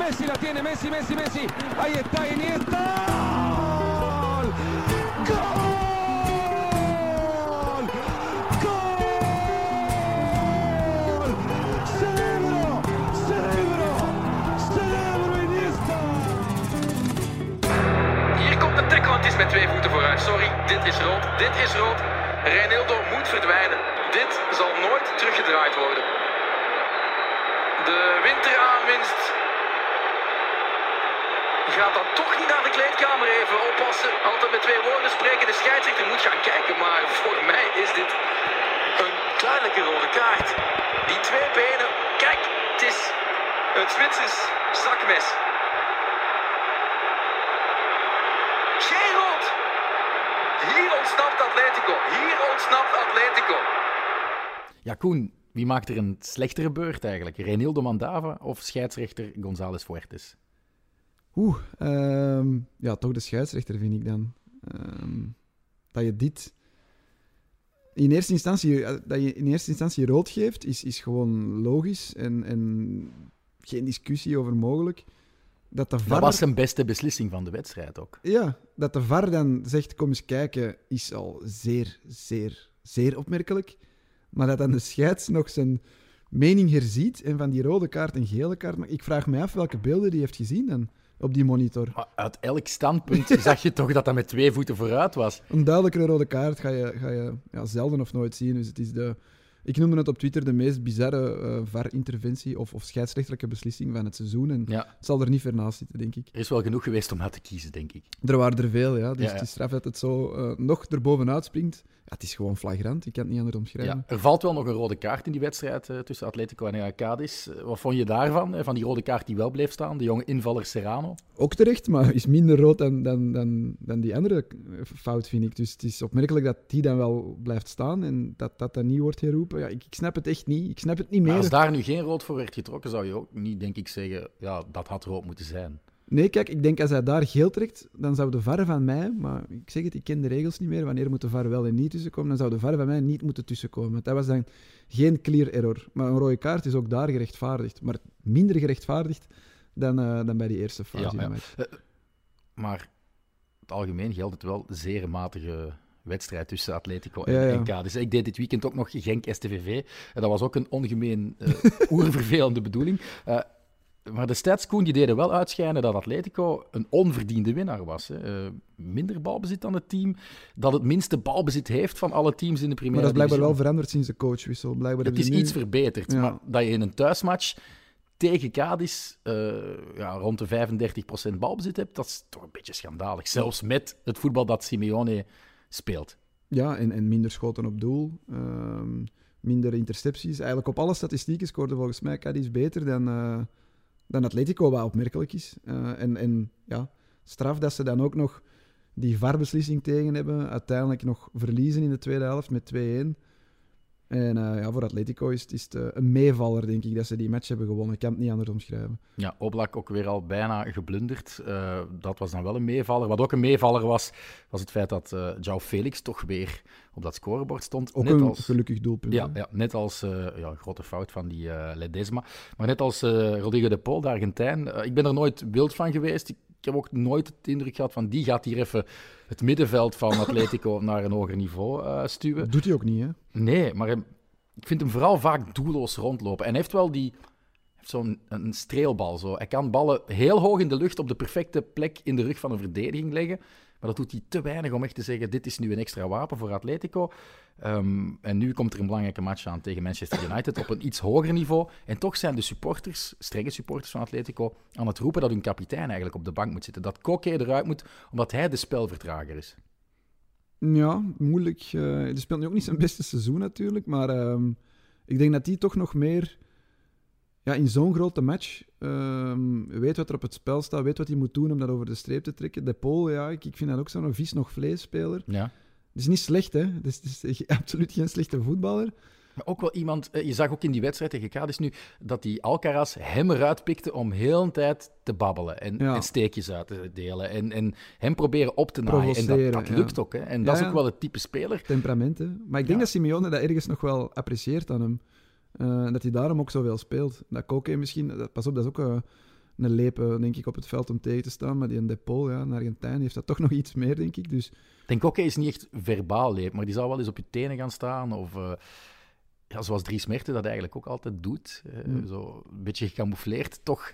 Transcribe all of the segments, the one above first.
Messi la tiene, Messi, Messi, Messi. Ahí está Iniesta. ¡Gol! ¡Gol! ¡Cerebro! ¡Cerebro! ¡Cerebro Iniesta! Hier komt de tackle, het is met twee voeten vooruit. Sorry, dit is rood, dit is rood. Reinildo moet verdwijnen. Dit zal nooit teruggedraaid worden. De winteraanwinst gaat dan toch niet naar de kleedkamer even oppassen. Altijd met twee woorden spreken. De scheidsrechter moet gaan kijken. Maar voor mij is dit een duidelijke rode kaart. Die twee benen. Kijk, het is het Zwitsers zakmes. Geen rood. Hier ontsnapt Atletico. Hier ontsnapt Atletico. Ja, Koen, wie maakt er een slechtere beurt eigenlijk? Reinildo Mandava of scheidsrechter González Fuertes? Oeh, ehm, ja, toch de scheidsrechter vind ik dan. Ehm, dat je dit in eerste instantie, eh, dat je in eerste instantie rood geeft, is, is gewoon logisch en, en geen discussie over mogelijk. Dat de Dat VAR, was zijn beste beslissing van de wedstrijd ook. ja, dat de VAR dan zegt, kom eens kijken, is al zeer, zeer, zeer opmerkelijk. Maar dat dan de scheids nog zijn mening herziet en van die rode kaart een gele kaart maakt. Ik vraag me af welke beelden die heeft gezien dan op die monitor. Maar uit elk standpunt zag je toch dat dat met twee voeten vooruit was. Een duidelijkere rode kaart ga je, ga je ja, zelden of nooit zien. Dus het is de, ik noemde het op Twitter de meest bizarre eh VAR-interventie of, of scheidsrechtelijke beslissing van het seizoen. En Ja, het zal er niet ver naast zitten, denk ik. er is wel genoeg geweest om uit te kiezen, denk ik. Er waren er veel, ja. Dus Ja, het is straf dat het zo eh, nog erbovenuit springt. Het is gewoon flagrant. Ik kan het niet anders omschrijven. Ja, er valt wel nog een rode kaart in die wedstrijd eh, tussen Atletico en Cadiz. Eh, Wat vond je daarvan? eh, Van die rode kaart die wel bleef staan, de jonge invaller Serrano? Ook terecht, maar is minder rood dan, dan, dan, dan die andere fout, vind ik. Dus het is opmerkelijk dat die dan wel blijft staan en dat dat dan niet wordt herroepen. Ja, ik, ik snap het echt niet. Ik snap het niet Maar meer. als daar nu geen rood voor werd getrokken, zou je ook niet, denk ik, zeggen, ja, dat had rood moeten zijn. Nee, kijk, ik denk als hij daar geel trekt, dan zou de VAR van mij, maar ik zeg het, ik ken de regels niet meer, wanneer moet de VAR wel en niet tussenkomen, dan zou de VAR van mij niet moeten tussenkomen. Want dat was dan geen clear error. Maar een rode kaart is ook daar gerechtvaardigd, maar minder gerechtvaardigd dan, eh, dan bij die eerste fase. Ja, ja. match. Maar het algemeen geldt het wel zeer matige wedstrijd tussen Atletico en, Ja, ja. en Cadiz. Ik deed dit weekend ook nog Genk-STVV. En dat was ook een ongemeen eh oervervelende bedoeling. Eh, maar de stats, Koen, die deden wel uitschijnen dat Atletico een onverdiende winnaar was. Hè. Eh, minder balbezit dan het team. Dat het minste balbezit heeft van alle teams in de Primera Maar dat is blijkbaar wel veranderd sinds de coachwissel. Blijkbaar Het is nu- iets verbeterd. Ja. Maar dat je in een thuismatch tegen Cadiz eh, ja, rond de 35% balbezit hebt, dat is toch een beetje schandalig. Zelfs met het voetbal dat Simeone speelt. Ja, en, en minder schoten op doel. ehm, minder intercepties. Eigenlijk op alle statistieken scoorde volgens mij Cadiz beter dan, eh, dan Atletico, wat opmerkelijk is. Eh, en, en ja, straf dat ze dan ook nog die VAR-beslissing tegen hebben. Uiteindelijk nog verliezen in de tweede helft met 2-1. En eh, ja, voor Atletico is het, is het eh, een meevaller, denk ik, dat ze die match hebben gewonnen. Ik kan het niet anders omschrijven. Ja, Oblak ook weer al bijna geblunderd. Eh, dat was dan wel een meevaller. Wat ook een meevaller was, was het feit dat eh João Felix toch weer op dat scorebord stond. Ook net een als... gelukkig doelpunt. Ja, net als ja, een grote fout van die Ledesma. Maar net als Rodrigo de Paul, de Argentijn. ik ben er nooit wild van geweest. Ik, ik heb ook nooit het indruk gehad van die gaat hier even het middenveld van Atletico naar een hoger niveau eh, stuwen. Dat doet hij ook niet, hè? Nee, maar hem- ik vind hem vooral vaak doelloos rondlopen. En hij heeft wel die heeft zo'n een streelbal. Zo. Hij kan ballen heel hoog in de lucht op de perfecte plek in de rug van een verdediging leggen. Maar dat doet hij te weinig om echt te zeggen: dit is nu een extra wapen voor Atletico. Ehm, en nu komt er een belangrijke match aan tegen Manchester United op een iets hoger niveau. En toch zijn de supporters, strenge supporters van Atletico, aan het roepen dat hun kapitein eigenlijk op de bank moet zitten. Dat Koke eruit moet, omdat hij de spelvertrager is. Ja, moeilijk. hij speelt nu ook niet zijn beste seizoen natuurlijk, maar ehm, ik denk dat hij toch nog meer ja, in zo'n grote match ehm, weet wat er op het spel staat, weet wat hij moet doen om dat over de streep te trekken. De Paul, ja, ik, ik vind dat ook zo'n vis nog vleesspeler. Ja. Het is niet slecht, hè. Het is, het is absoluut geen slechte voetballer. Maar ook wel iemand, eh, je zag ook in die wedstrijd tegen Cadiz nu, dat die Alcaraz hem eruit pikte om heel een tijd te babbelen en, Ja. en steekjes uit te delen. En, en hem proberen op te naaien. En dat, ja. lukt ook. Hè. En Ja, dat is ook wel het type speler. Temperament, hè. Maar ik denk Ja. dat Simeone dat ergens nog wel apprecieert aan hem. Eh, dat hij daarom ook zoveel speelt. Dat Koke misschien, dat, pas op, dat is ook eh, een lepen, denk ik, op het veld om tegen te staan. Maar die een Depol, ja, een Argentijn, heeft dat toch nog iets meer, denk ik. Dus denk hij is niet echt verbaal leep, maar die zal wel eens op je tenen gaan staan. Of eh, ja, zoals Dries Merten dat eigenlijk ook altijd doet. Hmm. Zo een beetje gecamoufleerd, toch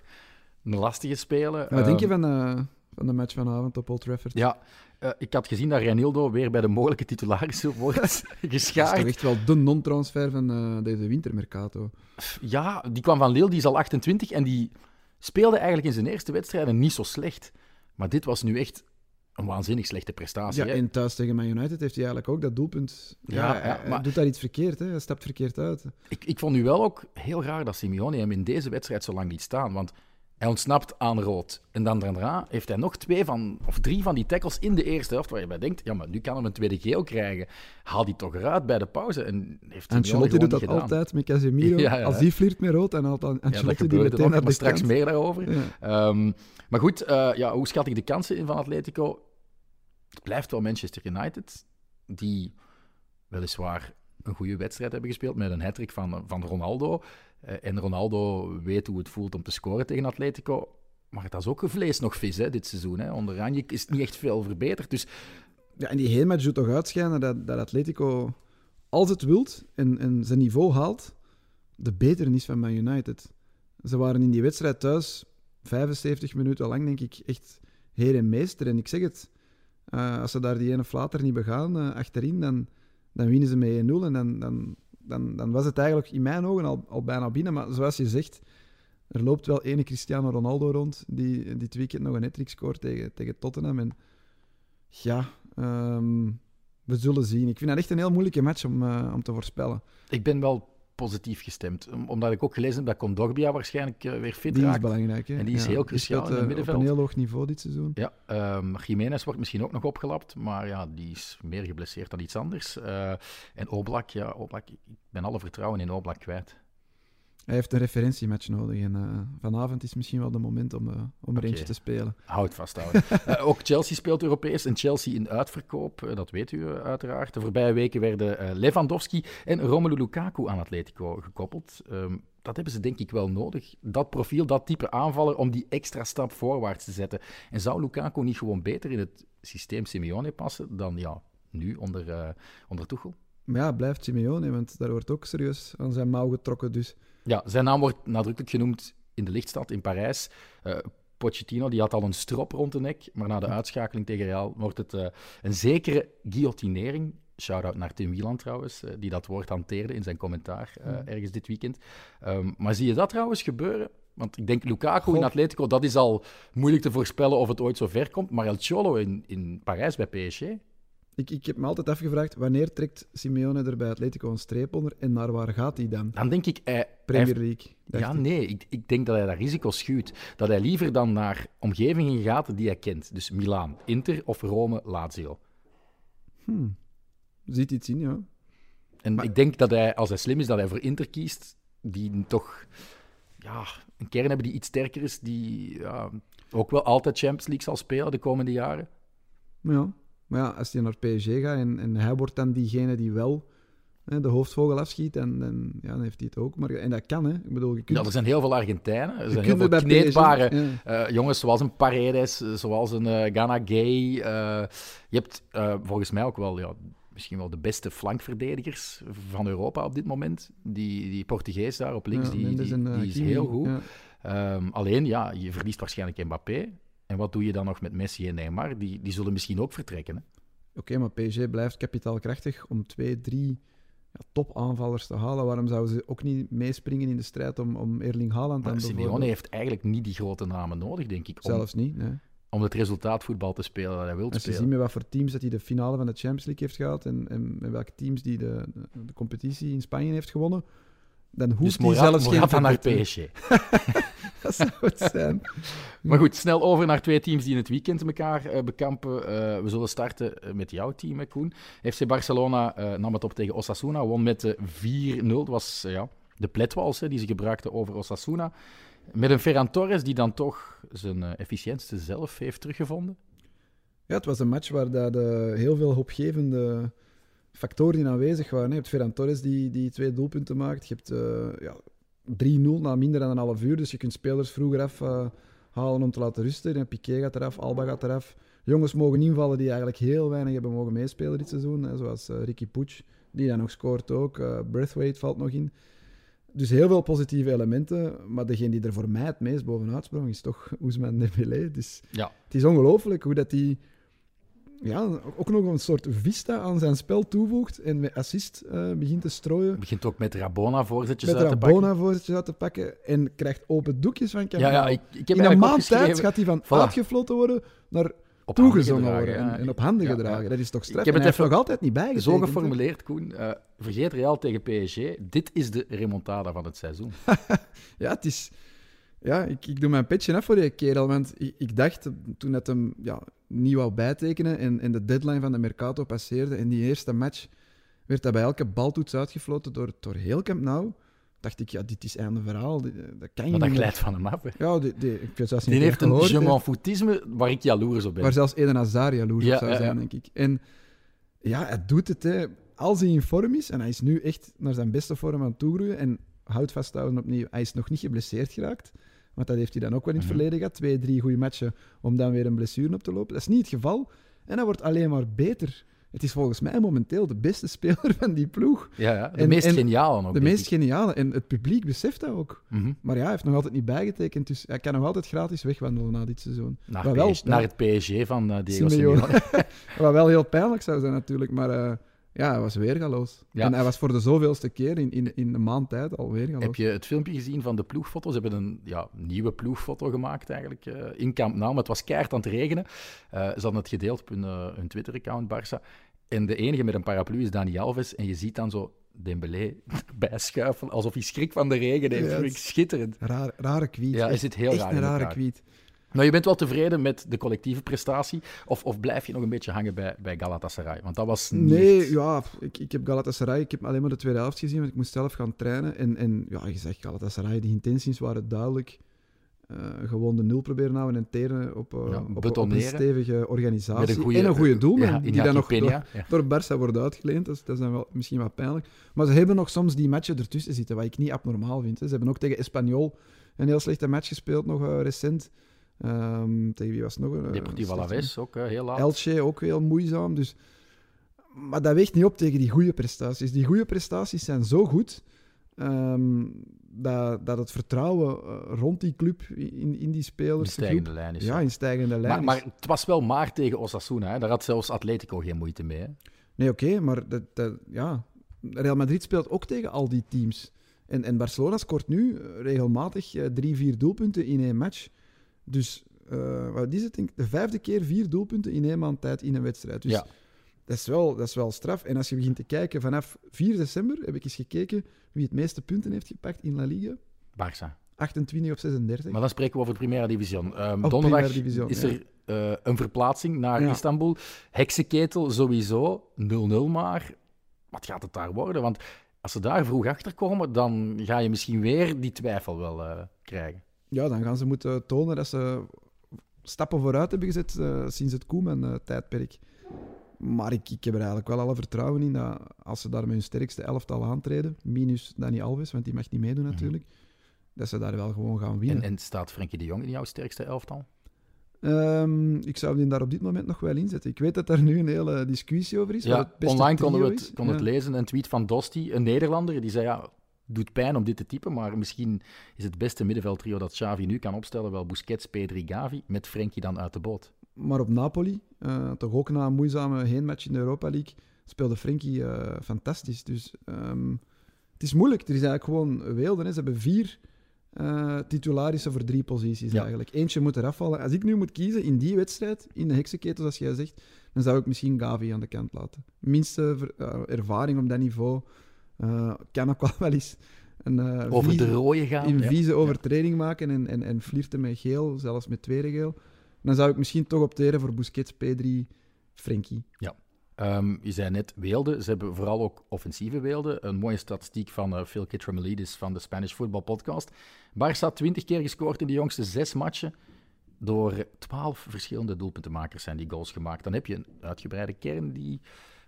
een lastige spelen. wat denk je Ehm, van, van de match vanavond op Old Trafford? Ja, eh, ik had gezien dat Renildo weer bij de mogelijke titularissen wordt Dat is geschaard. toch echt wel de non-transfer van eh, deze wintermercato. Ja, die kwam van Lille, die is al 28 en die speelde eigenlijk in zijn eerste wedstrijden niet zo slecht. Maar dit was nu echt een waanzinnig slechte prestatie. Ja, hè. en thuis tegen Man United heeft hij eigenlijk ook dat doelpunt. Ja, Ja, hij- ja, hij maar- doet daar iets verkeerd, hè? hij stapt verkeerd uit. Ik, ik vond nu wel ook heel raar dat Simeone hem in deze wedstrijd zo lang liet staan. Want hij ontsnapt aan rood. En dan daarna heeft hij nog twee van, of drie van die tackles in de eerste helft. Waar je bij denkt, ja, maar nu kan hij een tweede geel krijgen. Haal die toch eruit bij de pauze. En heeft Ancelotti gewoon doet dat gedaan. altijd met Casemiro. Ja, ja. Als die flirt met rood, haalt dan Ja, dat die meteen ook, naar maar de straks kant. meer daarover. Ja. Ehm, maar goed, eh, ja, hoe schat ik de kansen in van Atletico? Het blijft wel Manchester United, die weliswaar een goede wedstrijd hebben gespeeld met een hat van, van Ronaldo. Eh, en Ronaldo weet hoe het voelt om te scoren tegen Atletico. Maar dat is ook vlees nog vis hè, dit seizoen. Hè. Onder is het niet echt veel verbeterd. Dus Ja, en die hele match doet toch uitschijnen dat, dat Atletico, als het wilt en, en zijn niveau haalt, de beter is van Man United. Ze waren in die wedstrijd thuis 75 minuten lang, denk ik, echt heer en meester. En ik zeg het, eh, als ze daar die ene flater niet begaan eh, achterin, dan, dan winnen ze met 1-0. En dan, dan, dan, dan was het eigenlijk in mijn ogen al, al bijna binnen. Maar zoals je zegt, er loopt wel ene Cristiano Ronaldo rond, die dit weekend nog een hat scoort tegen, tegen Tottenham. En ja, ehm, we zullen zien. Ik vind dat echt een heel moeilijke match om, eh, om te voorspellen. ik ben wel positief gestemd. Om- Omdat ik ook gelezen heb dat Condogbia waarschijnlijk eh, weer fit Die is raakt. belangrijk. Hè? En die is heel die cruciaal in het eh, middenveld. Op een heel hoog niveau dit seizoen. Ja, ehm Jiménez wordt misschien ook nog opgelapt, maar ja, die is meer geblesseerd dan iets anders. Eh, en Oblak, ja, Oblak, ik ik ben alle vertrouwen in Oblak kwijt. Hij heeft een referentiematch nodig. En eh, vanavond is misschien wel de moment om, eh, om er eentje te spelen. Houd vasthouden. Eh, ook Chelsea speelt Europees en Chelsea in uitverkoop, dat weet u uiteraard. De voorbije weken werden Lewandowski en Romelu Lukaku aan Atletico gekoppeld. Ehm, dat hebben ze denk ik wel nodig. Dat profiel, dat type aanvaller, om die extra stap voorwaarts te zetten. En zou Lukaku niet gewoon beter in het systeem Simeone passen dan ja, nu onder, onder Tuchel? Maar ja, blijft Simeone, want daar wordt ook serieus aan zijn mouw getrokken. Dus Ja, zijn naam wordt nadrukkelijk genoemd in de lichtstad in Parijs. Eh, Pochettino die had al een strop rond de nek, maar na de uitschakeling tegen Real wordt het eh, een zekere guillotinering. Shout-out naar Tim Wieland trouwens, eh, die dat woord hanteerde in zijn commentaar eh, ergens dit weekend. Ehm, maar zie je dat trouwens gebeuren? Want ik denk Lukaku in. Atletico, dat is al moeilijk te voorspellen of het ooit zo ver komt. Maar El Cholo in, in Parijs bij PSG, ik, ik heb me altijd afgevraagd, wanneer trekt Simeone er bij Atletico een streep onder en naar waar gaat hij dan? dan denk ik, hij, Premier League. Ja, ik. nee, ik, ik denk dat hij dat risico schuwt. Dat hij liever dan naar omgevingen gaat die hij kent. Dus Milaan, Inter of Rome, Lazio. Hmm. Ziet iets in, ja. En Maar- ik denk dat hij, als hij slim is, dat hij voor Inter kiest, die toch ja, een kern hebben die iets sterker is, die ja, ook wel altijd Champions League zal spelen de komende jaren. Ja, maar ja als hij naar PSG gaat en, en hij wordt dan diegene die wel hè, de hoofdvogel afschiet, en, en, ja, dan heeft hij het ook. Maar, en dat kan, hè. Ik bedoel, je kunt, Ja, er zijn heel veel Argentijnen, er je zijn heel veel kneedbare ja. Eh, jongens zoals een Paredes, zoals een eh Ghana Gay. eh, je hebt volgens mij ook wel, ja, misschien wel de beste flankverdedigers van Europa op dit moment. Die, die Portugees daar op links, Ja, die, die, is heel goed. ja. Ehm, alleen, ja, je verliest waarschijnlijk Mbappé. En wat doe je dan nog met Messi en Neymar? Die, die zullen misschien ook vertrekken. Hè? Oké, maar PSG blijft kapitaalkrachtig om twee, drie ja, topaanvallers te halen. Waarom zouden ze ook niet meespringen in de strijd om, om Erling Haaland Maar dan Simeone bijvoorbeeld? heeft eigenlijk niet die grote namen nodig, denk ik, om, Zelfs niet, nee. om het resultaatvoetbal te spelen dat hij wil Als je spelen. ziet met wat voor teams dat hij de finale van de Champions League heeft gehad en, en met welke teams die de, de, de competitie in Spanje heeft gewonnen, dan hoeft Dus hij zelfs geen naar verbetering. PSG. Dat zou het zijn. Maar goed, snel over naar twee teams die in het weekend elkaar eh, bekampen. Eh, we zullen starten eh, met jouw team, hè, Koen. FC Barcelona nam het op tegen Osasuna, won met eh, 4-0. Dat was ja, de pletwals hè, die ze gebruikten over Osasuna. Met een Ferran Torres die dan toch zijn efficiëntste zelf heeft teruggevonden. Ja, het was een match waar dat, heel veel hoopgevende factoren in aanwezig waren. Je hebt Ferran Torres die, die twee doelpunten maakt. Je hebt eh, ja, 3-0 na minder dan een half uur. Dus je kunt spelers vroeger af, eh, halen om te laten rusten. En Piqué gaat eraf, Alba gaat eraf. Jongens mogen invallen die eigenlijk heel weinig hebben mogen meespelen dit seizoen. Hè, zoals eh, Ricky Puig, die dan nog scoort ook. Braithwaite valt nog in. Dus heel veel positieve elementen. Maar degene die er voor mij het meest bovenuit sprong, is toch Ousmane Dembélé. Dus Ja. het is ongelooflijk hoe dat hij ja, ook nog een soort vista aan zijn spel toevoegt en met assist eh, begint te strooien. Begint ook met Rabona-voorzetjes Met uit te pakken. Rabona voorzetjes uit te pakken en krijgt open doekjes van Ja, Camp ja, Nou. ik, ik heb In een maand tijd gaat hij van Voilà. uitgefloten worden naar op worden en, ja. en op handen Ja, gedragen. ja. Dat is toch straf. Ik heb het even nog altijd niet bijgetekend. Zo geformuleerd, Koen. Eh, vergeet Real tegen PSG. Dit is de remontada van het seizoen. Ja, het is... Ja, ik, ik doe mijn petje af voor die kerel, want ik, ik dacht toen het hem ja, niet wou bijtekenen en, en de deadline van de Mercato passeerde en die eerste match werd dat bij elke baltoets uitgefloten door, door heel Camp Nou, dacht ik, ja, dit is einde verhaal. Dit- Dat kan je Maar dat niet glijdt van hem af. hè. Ja, die, die, ik weet zelfs niet Die heeft een gehoord je hebt. m'en foutisme waar ik jaloers op ben. Waar zelfs Eden Hazard jaloers Ja, op zou ja, zijn, ja. denk ik. En ja, hij doet het. Hè. Als hij in vorm is, en hij is nu echt naar zijn beste vorm aan het toegroeien, en houd vasthouden opnieuw, hij is nog niet geblesseerd geraakt. Want dat heeft hij dan ook wel in het Mhm. verleden gehad. Twee, drie goede matchen om dan weer een blessure op te lopen. Dat is niet het geval. En hij wordt alleen maar beter. Het is volgens mij momenteel de beste speler van die ploeg. Ja, ja, de En- meest en geniale ook. De meest ik. geniale. En het publiek beseft dat ook. Mhm. Maar ja, hij heeft nog altijd niet bijgetekend. Dus hij kan nog altijd gratis wegwandelen na dit seizoen. Naar, wel- PSG naar het PSG van eh, Diego Simeone. Simeone. Wat wel heel pijnlijk zou zijn natuurlijk, maar eh, ja, hij was weergaloos. Ja. En hij was voor de zoveelste keer in, in, in een maand tijd al weergaloos. Heb je het filmpje gezien van de ploegfoto's? Ze hebben een ja, nieuwe ploegfoto gemaakt eigenlijk eh, in Camp Nou, maar het was keihard aan het regenen. Eh, ze hadden het gedeeld op hun, eh, hun Twitter-account, Barça. En de enige met een paraplu is Dani Alves. En je ziet dan zo Dembélé erbij schuifen, alsof hij schrik van de regen heeft. Ja, het- schitterend. Raar, rare kwiet. Ja, is het heel echt raar een rare kwiet. Maar je bent wel tevreden met de collectieve prestatie? Of, of blijf je nog een beetje hangen bij, bij Galatasaray? Want dat was niet Nee, ja, ik, ik heb Galatasaray, ik heb alleen maar de tweede helft gezien, want ik moest zelf gaan trainen. En, en ja, je zegt Galatasaray, die intenties waren duidelijk. Eh, gewoon de nul proberen houden en teren op, eh, Ja, op, op een stevige organisatie. een en een goede doelman, ja, die dan nog door, ja. door Barça wordt uitgeleend. Dat is, dat is dan wel, misschien wat pijnlijk. Maar ze hebben nog soms die matchen ertussen zitten, wat ik niet abnormaal vind. Hè. Ze hebben ook tegen Espanyol een heel slechte match gespeeld, nog eh, recent. Ehm, tegen wie was het nog? een, eh, Deportivo Alaves ook heel laat. Elche ook heel moeizaam. Dus... Maar dat weegt niet op tegen die goede prestaties. Die goede prestaties zijn zo goed ehm, dat, dat het vertrouwen eh, rond die club, in, in die in spelers, stijgende lijn is. ja, in stijgende lijn. Maar, maar het was wel maar tegen Osasuna. Hè? Daar had zelfs Atletico geen moeite mee. Hè? Nee, oké, maar dat, dat, ja. Real Madrid speelt ook tegen al die teams. En, en Barcelona scoort nu eh, regelmatig drie, vier doelpunten in één match. Dus eh, wat is het? Denk, ik, de vijfde keer vier doelpunten in één maand tijd in een wedstrijd. Dus Ja. dat, is wel, dat is wel straf. En als je begint te kijken, vanaf 4 december heb ik eens gekeken wie het meeste punten heeft gepakt in La Liga. Barça. 28 op 36. Maar dan spreken we over de Primera Division. Ehm, Oh, donderdag Primera Division, is ja. er eh, een verplaatsing naar Ja. Istanbul. Heksenketel sowieso, 0-0 maar. Wat gaat het daar worden? Want als ze daar vroeg achter komen, dan ga je misschien weer die twijfel wel eh, krijgen. Ja, dan gaan ze moeten tonen dat ze stappen vooruit hebben gezet eh, sinds het Koeman-tijdperk. Maar ik, ik heb er eigenlijk wel alle vertrouwen in dat als ze daar met hun sterkste elftal aantreden, minus Dani Alves, want die mag niet meedoen natuurlijk, dat ze daar wel gewoon gaan winnen. En, en staat Frenkie de Jong in jouw sterkste elftal? Ehm, ik zou die daar op dit moment nog wel inzetten. Ik weet dat daar nu een hele discussie over is. Ja, online konden we het, is. konden Ja. het lezen. Een tweet van Dosti, een Nederlander, die zei ja, doet pijn om dit te typen, maar misschien is het beste middenveldtrio dat Xavi nu kan opstellen wel Busquets, Pedri, Gavi, met Frenkie dan uit de boot. Maar op Napoli, eh, toch ook na een moeizame heenmatch in de Europa League, speelde Frenkie eh, fantastisch. Dus ehm, het is moeilijk. Er is eigenlijk gewoon weelde. Hè. Ze hebben vier eh titularissen voor drie posities Ja. eigenlijk. Eentje moet eraf vallen. Als ik nu moet kiezen in die wedstrijd, in de heksenketel, zoals jij zegt, dan zou ik misschien Gavi aan de kant laten. Minste ervaring op dat niveau. Eh, kan ook wel eens een eh, Over vieze- de rode gaan. een ja. vieze overtreding maken en, en, en flirten met geel, zelfs met tweede geel. Dan zou ik misschien toch opteren voor Busquets, Pedri, Frenkie. Ehm, je zei net weelden. Ze hebben vooral ook offensieve weelden. Een mooie statistiek van eh, Phil Kitramelides van de Spanish Football Podcast. Barça 20 keer gescoord in de jongste zes matchen. Door 12 verschillende doelpuntenmakers zijn die goals gemaakt. Dan heb je een uitgebreide kern die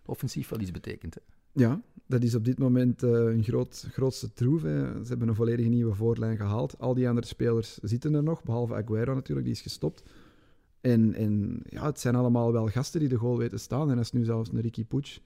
offensief wel iets betekent. Hè? Ja, dat is op dit moment eh hun groot, grootste troef. hè. Ze hebben een volledig nieuwe voorlijn gehaald. Al die andere spelers zitten er nog, behalve Aguero natuurlijk, die is gestopt. En, en ja, het zijn allemaal wel gasten die de goal weten staan. En dat is nu zelfs een Ricky Puig.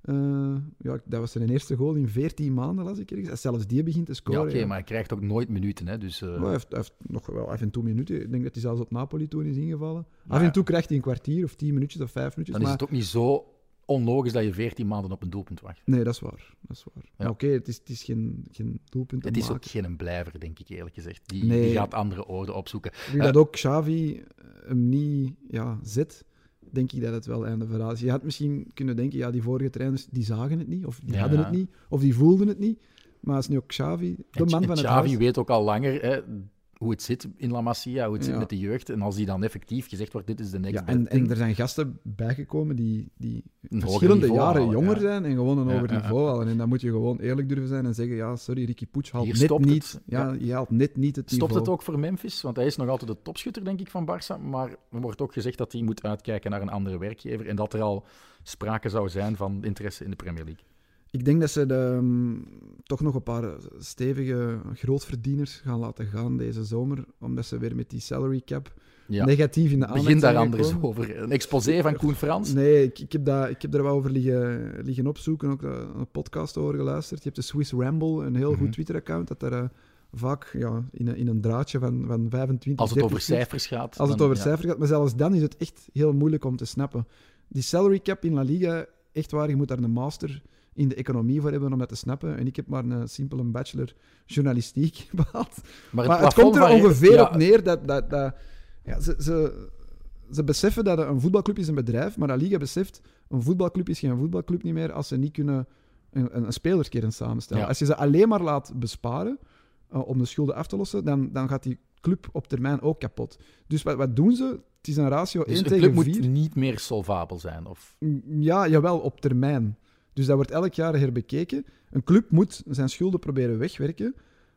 Eh, ja, dat was zijn eerste goal in 14 maanden, las ik ergens. En Zelfs die begint te Ja, scoren. oké, ja. maar hij krijgt ook nooit minuten. Hè, dus, eh, hij, heeft, hij heeft nog wel af en toe minuten. Ik denk dat hij zelfs op Napoli toen is ingevallen. Af en toe krijgt hij een kwartier of 10 minuutjes of 5 minuutjes. dan is het ook niet zo onlogisch dat je 14 maanden op een doelpunt wacht. Nee, dat is waar. Dat is waar. Ja. Oké, het is, het is geen, geen doelpunt Het is ook geen blijver, denk ik eerlijk gezegd. Die, Nee. die gaat andere oorden opzoeken. Ik denk dat ook Xavi hem niet ja, zet, denk ik dat het wel einde verhaal is. Je had misschien kunnen denken, ja, die vorige trainers die zagen het niet, of die Ja. hadden het niet, of die voelden het niet. Maar als nu ook Xavi, de En man van het Xavi huis... weet ook al langer hè, hoe het zit in La Masia, hoe het zit met de jeugd. En als die dan effectief gezegd wordt, dit is de next Ja, en, er zijn gasten bijgekomen die, die een verschillende jaren jonger ja. zijn en gewoon een hoger niveau halen. En dan moet je gewoon eerlijk durven zijn en zeggen, ja, sorry, Ricky Puig haalt Hier net stopt het. niet, ja, je haalt net niet het Stopt niveau. het ook voor Memphis? Want hij is nog altijd de topschutter, denk ik, van Barça. Maar er wordt ook gezegd dat hij moet uitkijken naar een andere werkgever. En dat er al sprake zou zijn van interesse in de Premier League. Ik denk dat ze de, mm, toch nog een paar stevige grootverdieners gaan laten gaan deze zomer, omdat ze weer met die salary cap Ja. negatief in de aandacht Begin daar anders over. Een exposé van Koen Frans. Nee, ik, ik, heb daar, ik heb daar wel over liggen, liggen opzoeken, ook eh, een podcast over geluisterd. Je hebt de Swiss Ramble, een heel Mhm. goed Twitter-account, dat daar eh, vaak ja, in, een, in een draadje van, van 25, Als het 30 over cijfers gaat. Als het dan- over ja. cijfers gaat, maar zelfs dan is het echt heel moeilijk om te snappen. Die salary cap in La Liga, echt waar, je moet daar een master in de economie voor hebben om dat te snappen. En ik heb maar een simpele bachelor journalistiek behaald. Maar Maar het komt er ongeveer ja, op neer dat... dat, dat ja, ze, ze, ze beseffen dat een voetbalclub is een bedrijf, maar La Liga beseft, een voetbalclub is geen voetbalclub niet meer als ze niet kunnen een, een, een spelerskern samenstellen. Ja. Als je ze alleen maar laat besparen eh, om de schulden af te lossen, dan, dan gaat die club op termijn ook kapot. Dus wat, wat doen ze? Het is een ratio Dus 1 een tegen club 4. moet niet meer solvabel zijn. Of... Mm, Ja, jawel, op termijn. Dus dat wordt elk jaar herbekeken. Een club moet zijn schulden proberen wegwerken.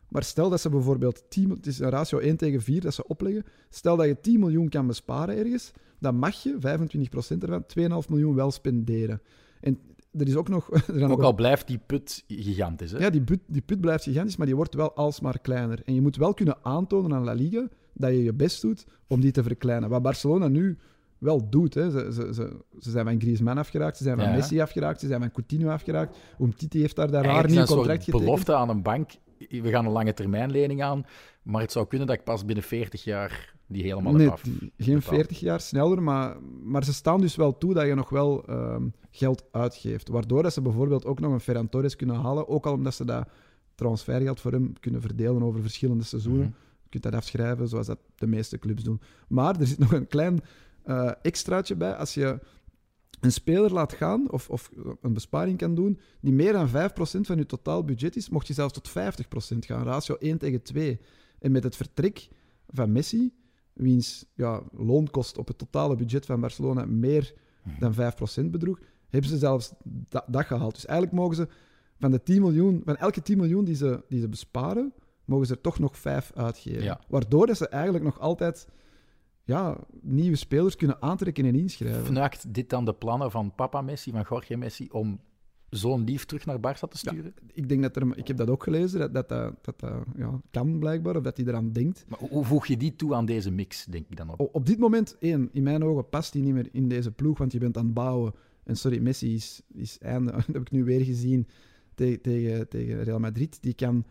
Maar stel dat ze bijvoorbeeld 10, het is een ratio 1 tegen 4 dat ze opleggen. Stel dat je 10 miljoen kan besparen ergens, dan mag je 25% ervan 2,5 miljoen wel spenderen. En er is ook nog. Er Ook al blijft die put gigantisch. Hè? ja, die put, die put blijft gigantisch, maar die wordt wel alsmaar kleiner. En je moet wel kunnen aantonen aan La Liga dat je je best doet om die te verkleinen. Wat Barcelona nu wel doet. Hè. Ze, ze, ze, ze zijn van Griezmann afgeraakt, ze zijn van Ja. Messi afgeraakt, ze zijn van Coutinho afgeraakt. Umtiti heeft daar daar raar Eigenlijk nieuw contract getekend. belofte aan een bank. We gaan een lange termijnlening aan. Maar het zou kunnen dat ik pas binnen 40 jaar die helemaal Nee, heb af. geen betaald. 40 jaar sneller, maar, maar ze staan dus wel toe dat je nog wel ehm, geld uitgeeft. Waardoor dat ze bijvoorbeeld ook nog een Ferran Torres kunnen halen, ook al omdat ze dat transfergeld voor hem kunnen verdelen over verschillende seizoenen. Mhm. Je kunt dat afschrijven, zoals dat de meeste clubs doen. Maar er zit nog een klein eh, extraatje bij. Als je een speler laat gaan, of, of een besparing kan doen, die meer dan 5% van je totaal budget is, mocht je zelfs tot 50% gaan. Ratio 1 tegen 2. En met het vertrek van Messi, wiens ja, loonkost op het totale budget van Barcelona meer dan 5% bedroeg, hebben ze zelfs dat, dat gehaald. Dus eigenlijk mogen ze van, de 10 miljoen, van elke 10 miljoen die ze, die ze besparen, mogen ze er toch nog 5 uitgeven. Ja. Waardoor dat ze eigenlijk nog altijd ja, nieuwe spelers kunnen aantrekken en inschrijven. Fnuikt dit dan de plannen van papa Messi, van Jorge Messi, om zo'n lief terug naar Barça te sturen? Ik, denk dat er, ik heb dat ook gelezen, dat dat, dat, ja, kan blijkbaar, of dat hij eraan denkt. Maar hoe- voeg je die toe aan deze mix, denk ik dan op? Op dit moment, één, in mijn ogen past hij niet meer in deze ploeg, want je bent aan het bouwen. En sorry, Messi is, is einde. Dat heb ik nu weer gezien tegen, tegen, tegen Real Madrid. Die kan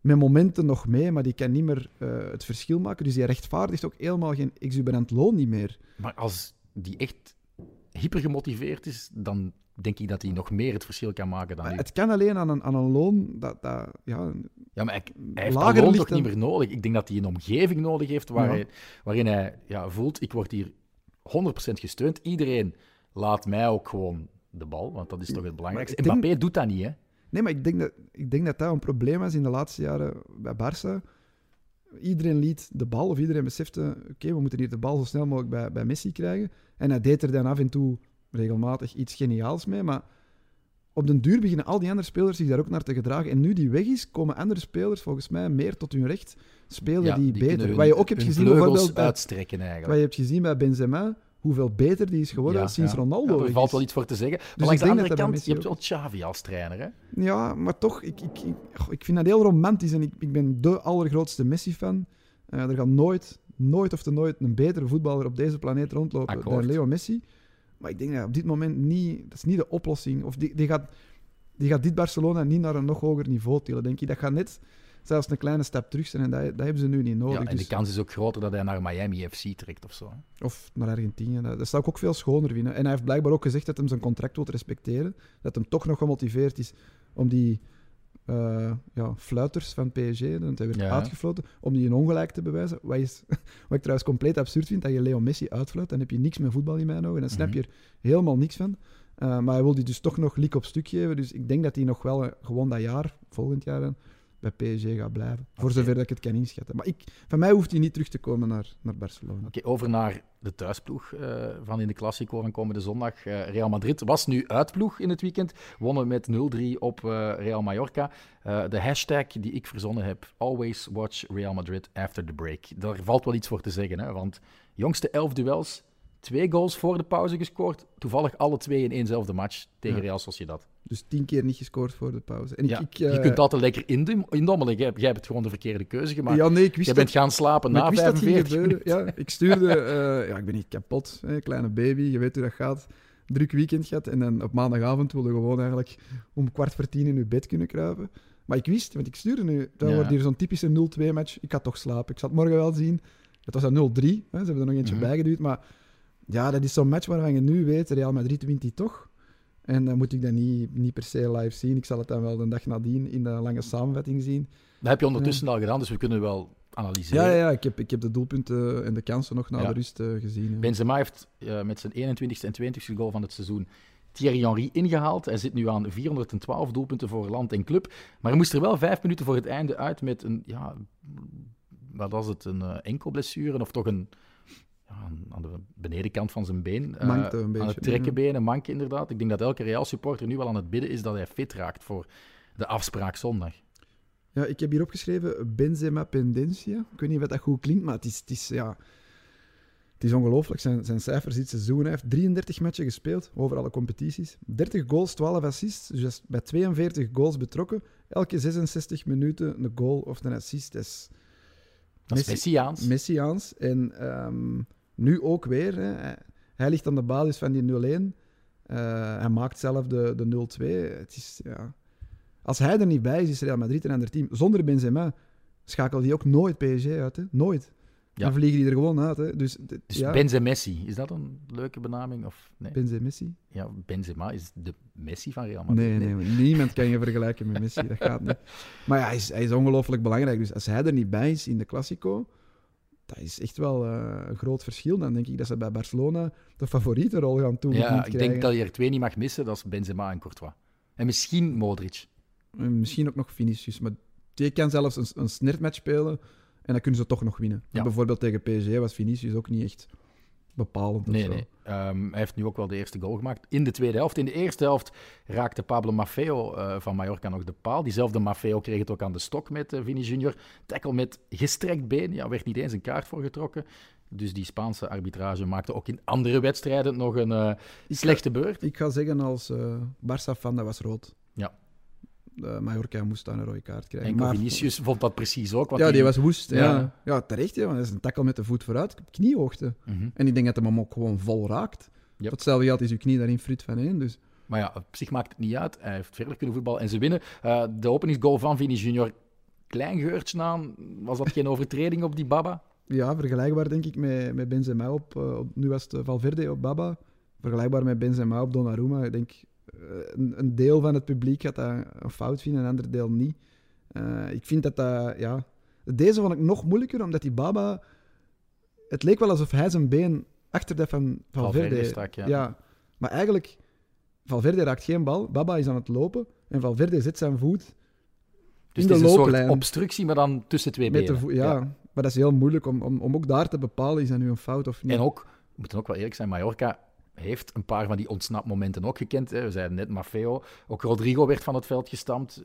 met momenten nog mee, maar die kan niet meer eh, het verschil maken. Dus die rechtvaardigt ook helemaal geen exuberant loon niet meer. Maar als die echt hyper gemotiveerd is, dan denk ik dat hij nog meer het verschil kan maken dan nu. Het kan alleen aan een, aan een loon dat, dat ja, Ja, maar hij, hij heeft lager dat loon niet meer nodig? Ik denk dat hij een omgeving nodig heeft waar Ja. hij, waarin hij ja, voelt, ik word hier 100% gesteund. Iedereen laat mij ook gewoon de bal, want dat is toch het belangrijkste. denk- Mbappé doet dat niet, hè? Nee, maar ik denk, dat, ik denk dat dat een probleem was in de laatste jaren bij Barça. Iedereen liet de bal, of iedereen besefte, oké, we moeten hier de bal zo snel mogelijk bij, bij Messi krijgen. En hij deed er dan af en toe regelmatig iets geniaals mee, maar op den duur beginnen al die andere spelers zich daar ook naar te gedragen. En nu die weg is, komen andere spelers volgens mij meer tot hun recht. Spelen Ja, die, beter. hun- Wat je ook hebt gezien bijvoorbeeld bij, uitstrekken, eigenlijk. wat je hebt gezien bij Benzema, hoeveel beter die is geworden Ja, sinds ja. Ronaldo. Ja, er valt wel iets voor te zeggen. Maar ik langs de denk andere kant, je hebt wel Xavi als trainer, hè? Ja, maar toch, ik, ik, ik, ik vind dat heel romantisch en ik, ik ben de allergrootste Messi-fan. Eh, er gaat nooit, nooit of te nooit een betere voetballer op deze planeet rondlopen Akkoord. dan Leo Messi. Maar ik denk dat op dit moment niet, dat is niet de oplossing. Of die, die, gaat, die gaat dit Barcelona niet naar een nog hoger niveau tillen, denk ik. Dat gaat net zelfs een kleine stap terug zijn en dat, dat hebben ze nu niet nodig. Ja, en Dus- de kans is ook groter dat hij naar Miami FC trekt of zo. Of naar Argentinië. Dat, dat zou ik ook veel schoner vinden. En hij heeft blijkbaar ook gezegd dat hij zijn contract wil respecteren. Dat hem toch nog gemotiveerd is om die eh, ja, fluiters van PSG, want hij werd Ja. uitgefloten, om die een ongelijk te bewijzen. Wat, is, wat ik trouwens compleet absurd vind, dat je Leo Messi uitfluit. Dan heb je niks met voetbal in mijn ogen. Dan snap Mhm. je er helemaal niks van. Eh, maar hij wil die dus toch nog lik op stuk geven. Dus ik denk dat hij nog wel eh, gewoon dat jaar, volgend jaar, dan, bij PSG gaat blijven. Voor zover dat ik het kan inschatten. Maar ik, van mij hoeft hij niet terug te komen naar, naar Barcelona. Oké, over naar de thuisploeg eh, van in de Classico van komende zondag. Eh, Real Madrid was nu uitploeg in het weekend. Wonnen met 0-3 op eh, Real Mallorca. De hashtag die ik verzonnen heb, always watch Real Madrid after the break. Daar valt wel iets voor te zeggen, hè? want jongste elf duels, twee goals voor de pauze gescoord. Toevallig alle twee in éénzelfde match tegen Ja. Real Sociedad. Dus tien keer niet gescoord voor de pauze. En ik, Ja, ik, je eh, kunt altijd lekker indom- indommelen. Jij, jij hebt gewoon de verkeerde keuze gemaakt. ja, nee, ik wist Jij bent dat, gaan slapen maar na ik wist dat ging 45 gebeuren. minuten. Ja, ik stuurde... eh, ja, ik ben niet kapot. Hè, kleine baby, je weet hoe dat gaat. Druk weekend gehad. En dan op maandagavond wilde gewoon eigenlijk om kwart voor tien in uw bed kunnen kruipen. Maar ik wist, want ik stuurde nu... Ja. wordt hier zo'n typische 0-2-match. Ik had toch slapen. Ik zal het morgen wel zien. Het was een 0-3. Hè, ze hebben er nog eentje bijgeduwd. Maar ja, dat is zo'n match waarvan je nu weet... Real Madrid wint die toch. En dan moet ik dat niet, niet per se live zien. Ik zal het dan wel de dag nadien in de lange samenvatting zien. Dat heb je ondertussen al gedaan, dus we kunnen wel analyseren. Ja, ja, ja. Ik, heb, ik heb de doelpunten en de kansen nog na Ja. de rust eh, gezien. ja. Benzema heeft eh, met zijn 21ste en 20ste goal van het seizoen Thierry Henry ingehaald. Hij zit nu aan 412 doelpunten voor land en club. Maar hij moest er wel vijf minuten voor het einde uit met een, ja, wat was het, een eh, enkelblessure of toch een, aan- aan de benedenkant van zijn been. eh, een Aan het trekkenbeen, een mank inderdaad. Ik denk dat elke Real supporter nu wel aan het bidden is dat hij fit raakt voor de afspraak zondag. Ja, ik heb hier opgeschreven Benzema Pendencia. Ik weet niet of dat goed klinkt, maar het is, het is, ja, het is ongelooflijk. Zijn, zijn cijfers dit seizoen. Hij heeft 33 matchen gespeeld over alle competities. 30 goals, 12 assists. Dus hij is bij 42 goals betrokken. Elke 66 minuten een goal of een assist. Dat is Dat is Messi- Messiaans. Messiaans. En ehm, nu ook weer. Hè. Hij, ligt aan de basis van die 0-1. Eh, hij maakt zelf de, de 0-2. Het is, ja... Als hij er niet bij is, is Real Madrid een ander team. Zonder Benzema schakelt hij ook nooit PSG uit. Hè. Nooit. Ja. Dan vliegen die er gewoon uit. Hè. Dus, Dus ja, Benzemessi, is dat een leuke benaming? Of, nee? Benzema Messi? ja, Benzema is de Messi van Real Madrid. Nee, nee, niemand kan je vergelijken met Messi. Dat gaat niet. Maar ja, hij is, hij is ongelooflijk belangrijk. Dus als hij er niet bij is in de Classico, dat is echt wel eh, een groot verschil. Dan denk ik dat ze bij Barcelona de favoriete rol gaan doen. Ja, ik denk dat je er twee niet mag missen. Dat is Benzema en Courtois. En misschien Modric. En misschien ook nog Vinicius. Maar die kan zelfs een, een snertmatch spelen en dan kunnen ze toch nog winnen. Ja. Bijvoorbeeld tegen PSG was Vinicius ook niet echt bepalend. Nee, nee. Ehm, hij heeft nu ook wel de eerste goal gemaakt. In de tweede helft. In de eerste helft raakte Pablo Maffeo eh, van Mallorca nog de paal. Diezelfde Maffeo kreeg het ook aan de stok met eh, Vini Junior. Tackle met gestrekt been. Ja, werd niet eens een kaart voor getrokken. Dus die Spaanse arbitrage maakte ook in andere wedstrijden nog een eh, slechte beurt. Ik ga zeggen als Barça-fan, dat was rood. Ja. Eh, Mallorca moest daar een rode kaart krijgen. En Maar- Vinicius vond dat precies ook. Ja, die was woest. Ja, Ja. ja. terecht. Ja, want dat is een tackle met de voet vooruit, kniehoogte. Mhm. En ik denk dat hij hem ook gewoon vol raakt. Yep. Hetzelfde geld is uw knie daarin fruit van één. Dus Maar ja, op zich maakt het niet uit. Hij heeft verder kunnen voetballen en ze winnen. Eh, de openingsgoal van Vini Junior, klein geurtje aan. Was dat geen overtreding op die Baba? ja, vergelijkbaar denk ik met, met Benzema op, eh, op- Nu was het Valverde op Baba. Vergelijkbaar met Benzema op Donnarumma. Ik denk, een, een deel van het publiek gaat dat een fout vinden, een ander deel niet. Eh, ik vind dat dat... Ja, deze vond ik nog moeilijker, omdat die Baba... Het leek wel alsof hij zijn been achter dat van Valverde... Stak, ja. Maar eigenlijk, Valverde raakt geen bal. Baba is aan het lopen. En Valverde zet zijn voet Dus in het de is een soort obstructie, maar dan tussen twee met de benen. Ja, maar dat is heel moeilijk om, om, om ook daar te bepalen, is dat nu een fout of niet. En ook, we moeten ook wel eerlijk zijn, Mallorca heeft een paar van die ontsnapmomenten ook gekend. Hè. We zeiden net Maffeo. Ook Rodrigo werd van het veld gestampt.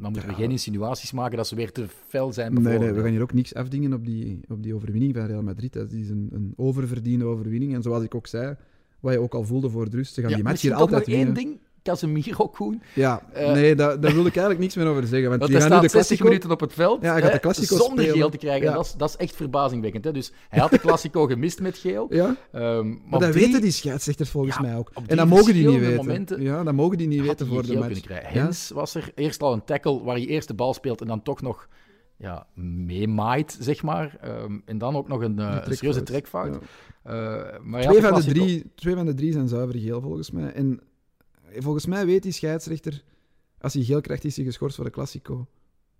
Dan moeten we geen insinuaties maken dat ze weer te fel zijn. Nee, nee, we gaan hier ook niks afdingen op die, op die overwinning van Real Madrid. Dat is een, een oververdiende overwinning. En zoals ik ook zei, wat je ook al voelde voor de rust, ze gaan Ja, die match hier altijd nog winnen. één ding. Casemiro, Koen. Ja, Eh, nee, daar, daar wil ik eigenlijk niks meer over zeggen. Want, Want die gaan nu de 60 Classico- minuten op het veld. Ja, hij gaat de Classico Zonder spelen. geel te krijgen. Ja. Dat, is, dat is echt verbazingwekkend. Hè. Dus hij had de Classico gemist met geel. Ja, Ehm, maar dat drie- weten die scheidsrechters volgens Ja, mij ook. En dat mogen die niet weten. momenten ja, dat mogen die niet weten voor de match. Hens was er eerst al een tackle waar hij eerst de bal speelt en dan toch nog ja, meemaait, zeg maar. Ehm, en dan ook nog een, Een een serieuze trekfout. Ja. Eh, maar Twee, van de drie, twee van de drie zijn zuiver geel, volgens mij. En volgens mij weet die scheidsrechter, als hij geel krijgt, is hij geschorst voor de Classico.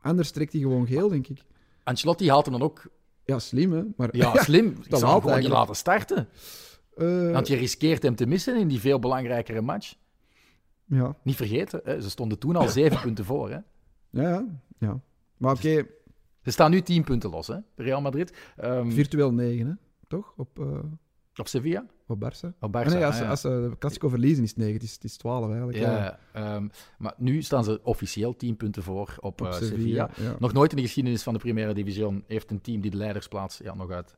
Anders trekt hij gewoon geel, denk ik. Ancelotti haalt hem dan ook Ja, slim, hè? Maar, ja, slim. Ik dat zou hem gewoon niet laten starten. Eh, Want je riskeert hem te missen in die veel belangrijkere match. ja, Niet vergeten, hè, ze stonden toen al zeven punten voor. Hè. ja, ja. Maar oké, Ze staan nu tien punten los, hè, Real Madrid. Ehm, virtueel negen, hè? Toch? Op, eh, op Sevilla? Op Barça. Op Ah, nee, als, ah, ja. als ze de Classico verliezen is het negen. Het is, het is 12 eigenlijk. Ja, ja. ehm, maar nu staan ze officieel 10 punten voor op, Op eh, Sevilla. Nog nooit in de geschiedenis van de Primera Division heeft een team die de leidersplaats ja, nog uit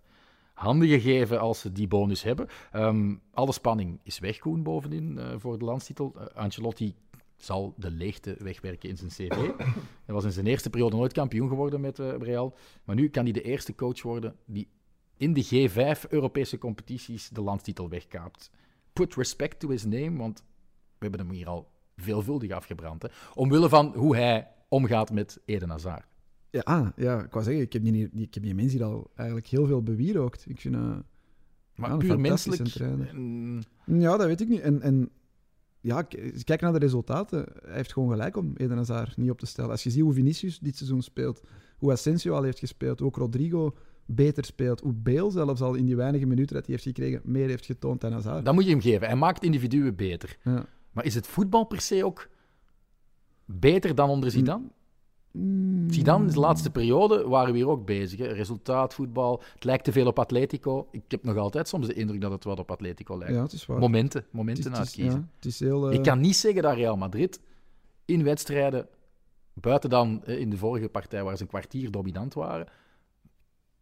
handen gegeven als ze die bonus hebben. Ehm, alle spanning is weg, Koen, bovenin eh, voor de landstitel. Eh, Ancelotti zal de leegte wegwerken in zijn cv. Hij was in zijn eerste periode nooit kampioen geworden met eh, Real. Maar nu kan hij de eerste coach worden die in de G5 Europese competities de landstitel wegkaapt. Put respect to his name, want we hebben hem hier al veelvuldig afgebrand. Hè? Omwille van hoe hij omgaat met Eden Hazard. Ja, ah, ja, ik wou zeggen, ik heb die, ik heb die mensen hier al eigenlijk heel veel bewierookt. Ik vind... eh, Maar Ja, puur menselijk. mm, Ja, dat weet ik niet. En, en ja, kijk naar de resultaten. Hij heeft gewoon gelijk om Eden Hazard niet op te stellen. Als je ziet hoe Vinicius dit seizoen speelt, hoe Asensio al heeft gespeeld, hoe ook Rodrigo beter speelt, hoe Bale zelfs al in die weinige minuten dat hij heeft gekregen meer heeft getoond dan Hazard. dat moet je hem geven. Hij maakt individuen beter. Ja. Maar is het voetbal per se ook beter dan onder Zidane? Mm, Zidane, in de laatste periode, waren we hier ook bezig. Hè? Resultaat, voetbal. Het lijkt te veel op Atletico. Ik heb nog altijd soms de indruk dat het wat op Atletico lijkt. Ja, het is waar. Momenten, momenten het is, uitkiezen. ja, het is heel... eh, Ik kan niet zeggen dat Real Madrid in wedstrijden, buiten dan eh, in de vorige partij waar ze een kwartier dominant waren,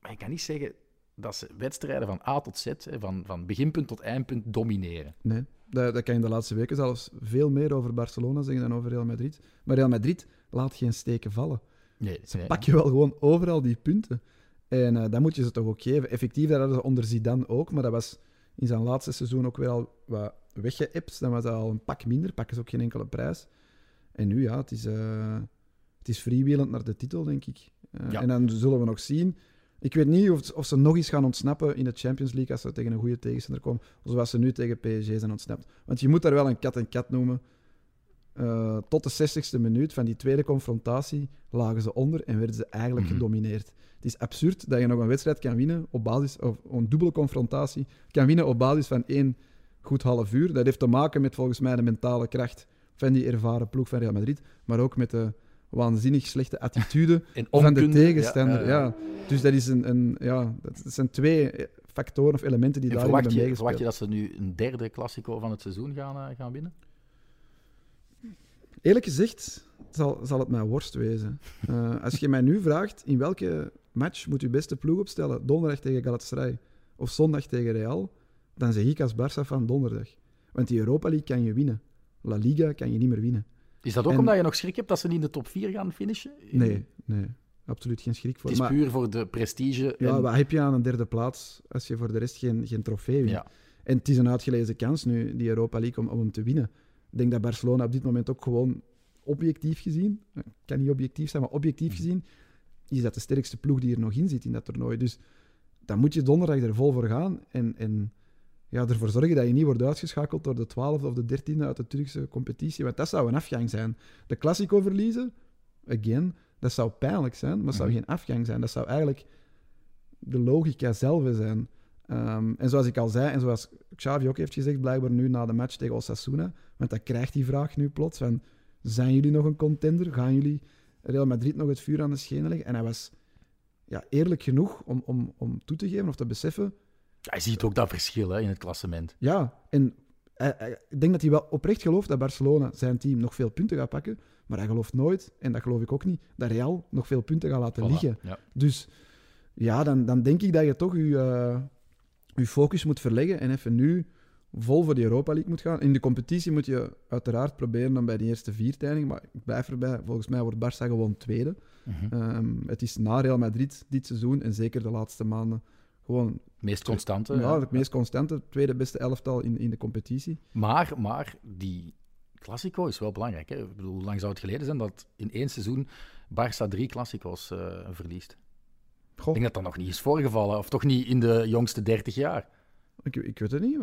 maar ik kan niet zeggen dat ze wedstrijden van A tot Z, van, van beginpunt tot eindpunt, domineren. Nee, dat, dat kan je de laatste weken zelfs veel meer over Barcelona zeggen dan over Real Madrid. Maar Real Madrid laat geen steken vallen. Nee, Ze nee. pak je wel gewoon overal die punten. En eh dat moet je ze toch ook geven. Effectief, dat hadden ze onder Zidane ook, maar dat was in zijn laatste seizoen ook weer al wat weggeëpt. Dan was dat al een pak minder, pakken ze ook geen enkele prijs. En nu, ja, het is, eh het is freewheelend naar de titel, denk ik. Eh, Ja. En dan zullen we nog zien. Ik weet niet of, of ze nog eens gaan ontsnappen in de Champions League als ze tegen een goede tegenstander komen, zoals ze nu tegen PSG zijn ontsnapt. Want je moet daar wel een kat-en-kat noemen. Eh, tot de 60ste minuut van die tweede confrontatie lagen ze onder en werden ze eigenlijk Mhm. gedomineerd. Het is absurd dat je nog een wedstrijd kan winnen op basis, of een dubbele confrontatie, kan winnen op basis van één goed half uur. Dat heeft te maken met volgens mij de mentale kracht van die ervaren ploeg van Real Madrid, maar ook met de waanzinnig slechte attitude En van de tegenstander. ja, Ja, ja. Dus dat, is een, een, ja, dat zijn twee factoren of elementen die daarin verwacht hebben je, verwacht meegespeeld. je dat ze nu een derde Classico van het seizoen gaan, eh, gaan winnen? Eerlijk gezegd zal, zal het mijn worst wezen. Eh, als je mij nu vraagt in welke match moet je beste ploeg opstellen, donderdag tegen Galatasaray of zondag tegen Real, dan zeg ik als Barça van donderdag. Want die Europa League kan je winnen. La Liga kan je niet meer winnen. Is dat ook En- omdat je nog schrik hebt dat ze niet in de top 4 gaan finishen? Nee, nee. Absoluut geen schrik voor. Het is Maar- puur voor de prestige. Ja, en- wat heb je aan een derde plaats als je voor de rest geen, geen trofee wint? ja. En het is een uitgelezen kans nu, die Europa League, om, om hem te winnen. Ik denk dat Barcelona op dit moment ook gewoon objectief gezien, eh, kan niet objectief zijn, maar objectief Mhm. gezien, is dat de sterkste ploeg die er nog in zit in dat toernooi. Dus dan moet je donderdag er vol voor gaan en, en ja, ervoor zorgen dat je niet wordt uitgeschakeld door de 12e of de 13e uit de Turkse competitie, want dat zou een afgang zijn. De Classico verliezen, again, dat zou pijnlijk zijn, maar dat zou Mhm. geen afgang zijn. Dat zou eigenlijk de logica zelf zijn. Ehm, en zoals ik al zei, en zoals Xavi ook heeft gezegd, blijkbaar nu na de match tegen Osasuna, want dat krijgt die vraag nu plots van, zijn jullie nog een contender? Gaan jullie Real Madrid nog het vuur aan de schenen leggen? En hij was ja, eerlijk genoeg om, om, om toe te geven of te beseffen, Ja, je ziet ook dat verschil hè, in het klassement. ja, en hij- hij- ik denk dat hij wel oprecht gelooft dat Barcelona, zijn team, nog veel punten gaat pakken. Maar hij gelooft nooit, en dat geloof ik ook niet, dat Real nog veel punten gaat laten Voilà, liggen. Ja. Dus ja, dan, dan denk ik dat je toch je, eh, je focus moet verleggen en even nu vol voor de Europa League moet gaan. In de competitie moet je uiteraard proberen dan bij de eerste vier te eindigen, maar ik blijf erbij. Volgens mij wordt Barça gewoon tweede. Mhm. Ehm, het is na Real Madrid dit seizoen en zeker de laatste maanden gewoon Meest constante. ja, het meest constante, tweede beste elftal in, in de competitie. Maar, maar die Classico is wel belangrijk. Hè? Ik bedoel, hoe lang zou het geleden zijn dat in één seizoen Barça drie Classico's eh, verliest? Ik denk dat dat nog niet is voorgevallen, of toch niet in de jongste 30 jaar. ik, ik weet het niet.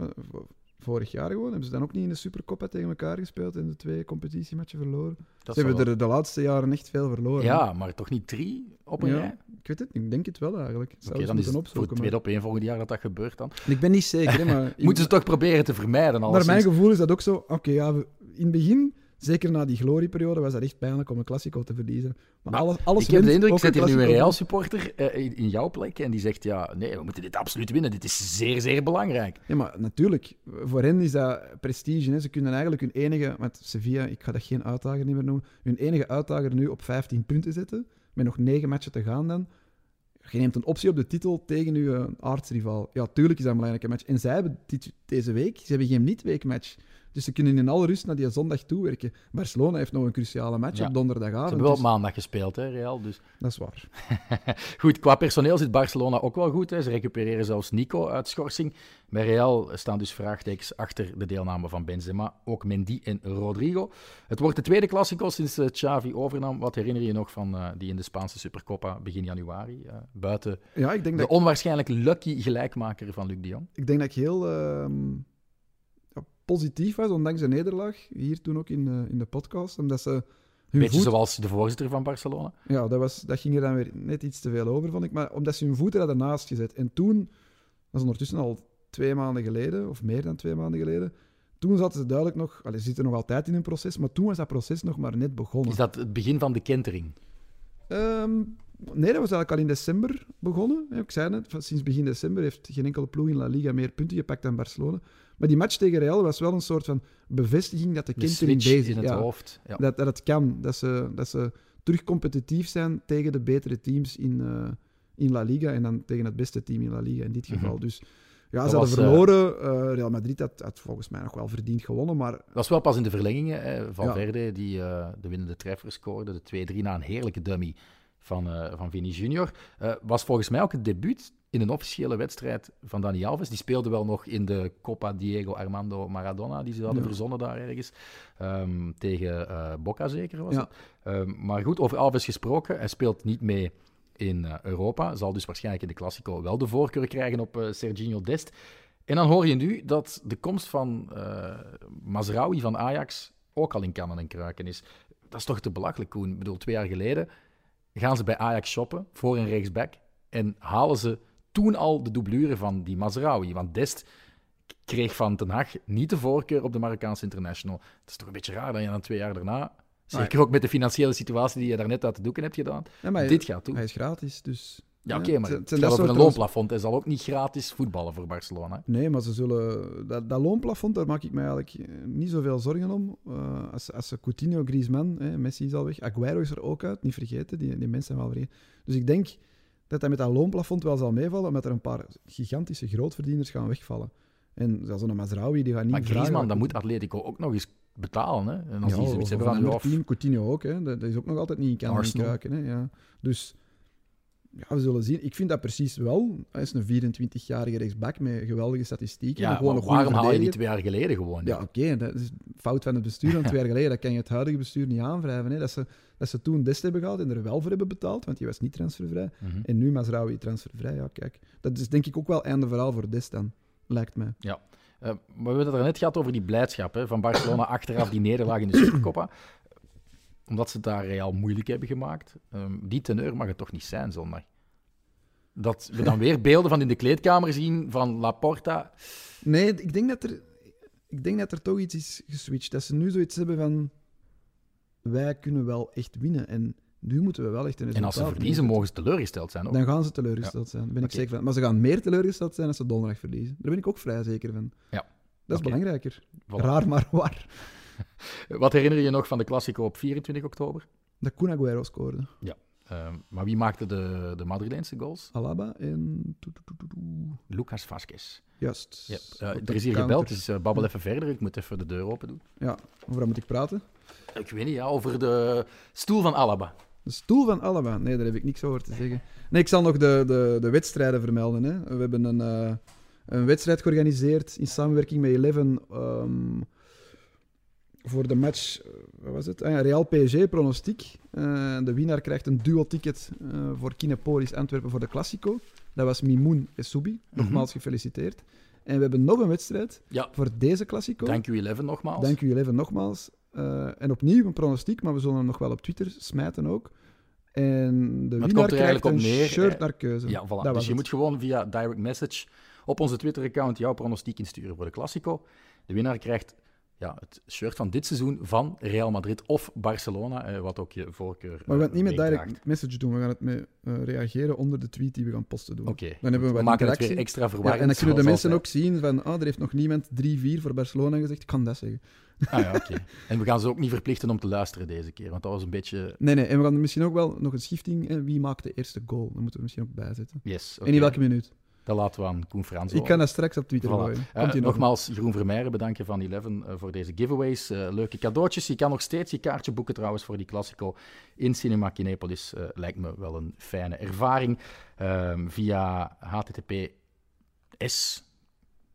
Maar Vorig jaar gewoon hebben ze dan ook niet in de Supercoppa tegen elkaar gespeeld en de twee competitiematchen verloren. Dat ze hebben er de laatste jaren echt veel verloren. Ja, maar toch niet drie op een Ja, rij? Ik weet het, ik denk het wel eigenlijk. Oké, eens dan is het voor het tweede op één volgend jaar dat dat gebeurt dan. maar- Ik ben niet zeker, hè, maar... Moeten ze toch proberen te vermijden. Naar alleszins. mijn gevoel is dat ook zo. Oké, ja, we- in het begin, zeker na die glorieperiode, was dat echt pijnlijk om een Classico te verliezen. Maar Nou, alles, alles ik heb de indruk, ik zet hier nu een. Real-supporter eh, in, in jouw plek en die zegt, ja, nee, we moeten dit absoluut winnen. Dit is zeer, zeer belangrijk. Ja, maar natuurlijk. Voor hen is dat prestige. Hè. Ze kunnen eigenlijk hun enige... Met Sevilla, ik ga dat geen uitdager niet meer noemen. Hun enige uitdager nu op 15 punten zetten. Met nog 9 matchen te gaan dan. Je neemt een optie op de titel tegen je uh, aardsrivaal. Ja, tuurlijk is dat een belangrijke match. En zij hebben dit, deze week... Ze hebben geen niet-weekmatch. Dus ze kunnen in alle rust naar die zondag toewerken. Barcelona heeft nog een cruciale match Ja. op Ze donderdagavond. hebben wel op dus maandag gespeeld, hè, Real. Dus dat is waar. Goed, qua personeel zit Barcelona ook wel goed. Hè. Ze recupereren zelfs Nico uit schorsing. Bij Real staan dus vraagtekens achter de deelname van Benzema. Ook Mendy en Rodrigo. Het wordt de tweede Classico sinds eh, Xavi overnam. Wat herinner je nog van eh, die in de Spaanse Supercopa begin januari? eh, buiten Ja, ik denk de dat... onwaarschijnlijk lucky gelijkmaker van Luc de Jong. ik denk dat ik heel ehm, positief was, ondanks de nederlaag. Hier toen ook in, eh, in de podcast. Omdat ze hun Beetje voet... zoals de voorzitter van Barcelona. Ja, dat, was, dat ging er dan weer net iets te veel over, vond ik. Maar omdat ze hun voeten hadden naast gezet. En toen, dat is ondertussen al twee maanden geleden, of meer dan twee maanden geleden. Toen zaten ze duidelijk nog... Allee, ze zitten nog altijd in een proces, maar toen was dat proces nog maar net begonnen. Is dat het begin van de kentering? Ehm, nee, dat was eigenlijk al in december begonnen. Ik zei net, van sinds begin december heeft geen enkele ploeg in La Liga meer punten gepakt dan Barcelona. Maar die match tegen Real was wel een soort van bevestiging dat de switch bezig in het ja, hoofd. Ja. Dat, dat het kan. Dat ze, dat ze terug competitief zijn tegen de betere teams in, eh, in La Liga. En dan tegen het beste team in La Liga in dit Mhm. geval. Dus ja, Dat ze hadden was, eh, verloren. Eh, Real Madrid had, had volgens mij nog wel verdiend gewonnen. Maar Dat was wel pas in de verlengingen. Hè. Valverde, die de winnende treffer scoorde. De 2-3 na een heerlijke dummy van, eh van Vini Junior. Eh, was volgens mij ook het debuut in een officiële wedstrijd van Dani Alves. Die speelde wel nog in de Copa Diego Armando Maradona, die ze hadden Ja. verzonnen daar ergens. Ehm, tegen eh Boca zeker was Ja. het. Ehm, maar goed, over Alves gesproken. Hij speelt niet mee in Europa. Zal dus waarschijnlijk in de Classico wel de voorkeur krijgen op Serginho Dest. En dan hoor je nu dat de komst van eh Mazraoui van Ajax ook al in kannen en kruiken is. Dat is toch te belachelijk, Koen. Ik bedoel, twee jaar geleden gaan ze bij Ajax shoppen voor een rechtsback en halen ze toen al de doublure van die Mazraoui. Want Dest kreeg van Ten Hag niet de voorkeur op de Marokkaanse International. Het is toch een beetje raar dat je dan twee jaar daarna, zeker ook met de financiële situatie die je daarnet uit de doeken hebt gedaan, ja, maar dit gaat doen. hij is gratis. Dus, Ja, oké, maar het- gaat dat over een loonplafond. Hij zal ook niet gratis voetballen voor Barcelona. Nee, maar ze zullen... Dat, dat loonplafond, daar maak ik mij eigenlijk eh, niet zoveel zorgen om. Eh, als, als ze Coutinho, Griezmann, hè, Messi is al weg, Aguero is er ook uit, niet vergeten, die, die mensen zijn wel vergeten. Dus ik denk dat dat met dat loonplafond wel zal meevallen, omdat er een paar gigantische grootverdieners gaan wegvallen. En zoals een Mazraoui, die gaat niet Maar Griezmann, dan moet Atletico ook nog eens betalen. Hè? En als Ja, die zoiets hebben van, Coutinho ook, hè. Dat, dat is ook nog altijd niet in kan kruiken. Hè, ja. Dus ja, we zullen zien. Ik vind dat precies wel. Hij is een 24-jarige rechtsback met geweldige statistieken. en ja, gewoon maar een goede waarom haal je die twee jaar geleden gewoon? Ja, oké, dat is fout van het bestuur van twee jaar geleden. Dat kan je het huidige bestuur niet aanwrijven. Hè. Dat, ze, dat ze toen Dest hebben gehaald en er wel voor hebben betaald, want die was niet transfervrij. Mhm. En nu Mazraoui transfervrij. Ja, kijk. Dat is denk ik ook wel einde verhaal voor Dest dan, lijkt mij. Ja. Eh, maar we hebben het er net gehad over die blijdschap hè, van Barcelona achteraf die nederlaag in de Supercoppa. Omdat ze het daar Real moeilijk hebben gemaakt. Ehm, die teneur mag het toch niet zijn zondag? Dat we dan weer beelden van in de kleedkamer zien van Laporta. Nee, ik denk dat er, ik denk dat er toch iets is geswitcht. Dat ze nu zoiets hebben van... Wij kunnen wel echt winnen. En nu moeten we wel echt een En resultaat als ze verliezen, mogen ze teleurgesteld zijn. Ook. Dan gaan ze teleurgesteld zijn. Ben ik zeker van. Maar ze gaan meer teleurgesteld zijn als ze donderdag verliezen. Daar ben ik ook vrij zeker van. Ja. Dat is belangrijker. Voilà. Raar, maar waar. Wat herinner je nog van de Classico op 24 oktober? Dat Kun Agüero scoorde. Ehm, maar wie maakte de, de Madrileense goals? Alaba en... Lucas Vasquez. Juist. Ja, eh, er is hier gebeld, dus eh, babbel even verder. Ik moet even de deur open doen. Ja, over wat moet ik praten? Ik weet niet, ja, over de stoel van Alaba. De stoel van Alaba. Nee, daar heb ik niks over te zeggen. Nee, ik zal nog de, de, de wedstrijden vermelden. Hè. We hebben een, eh, een wedstrijd georganiseerd in samenwerking met Eleven ehm, voor de match, eh, wat was het? Ah, ja, Real PSG pronostiek. Eh, de winnaar krijgt een duo-ticket eh, voor Kinepolis Antwerpen voor de Classico. Dat was Mimoun Essoubi. Nogmaals gefeliciteerd. En we hebben nog een wedstrijd Ja, voor deze Classico. dank u Eleven nogmaals. Dank u Eleven nogmaals. En opnieuw een pronostiek, maar we zullen hem nog wel op Twitter smijten ook. En de winnaar komt er krijgt een neer, shirt naar keuze. Ja, voilà. Dat Dus je het. moet gewoon via direct message op onze Twitter-account jouw pronostiek insturen voor de Classico. De winnaar krijgt ja, het shirt van dit seizoen van Real Madrid of Barcelona, eh, wat ook je voorkeur Maar we gaan het niet met eh, direct meedraagt. message doen, we gaan het met eh, reageren onder de tweet die we gaan posten doen. Oké, Dan hebben we we wat maken het weer extra Ja, verwarrend. en dan kunnen de mensen altijd. ook zien van, ah, er heeft nog niemand 3-4 voor Barcelona gezegd. Ik kan dat zeggen. Ah ja, oké. En we gaan ze ook niet verplichten om te luisteren deze keer, want dat was een beetje... Nee, nee, en we gaan misschien ook wel nog een schifting. Wie maakt de eerste goal? Dat moeten we misschien ook bijzetten. Yes, En in welke minuut? Dat laten we aan Koen Frans Ik kan dat straks op Twitter gooien. Eh, nogmaals, Jeroen Vermeijeren bedanken van Eleven eh, voor deze giveaways. Eh, leuke cadeautjes. Je kan nog steeds je kaartje boeken trouwens voor die Classico in Cinema Kinepolis. Lijkt me wel een fijne ervaring. Ehm, via https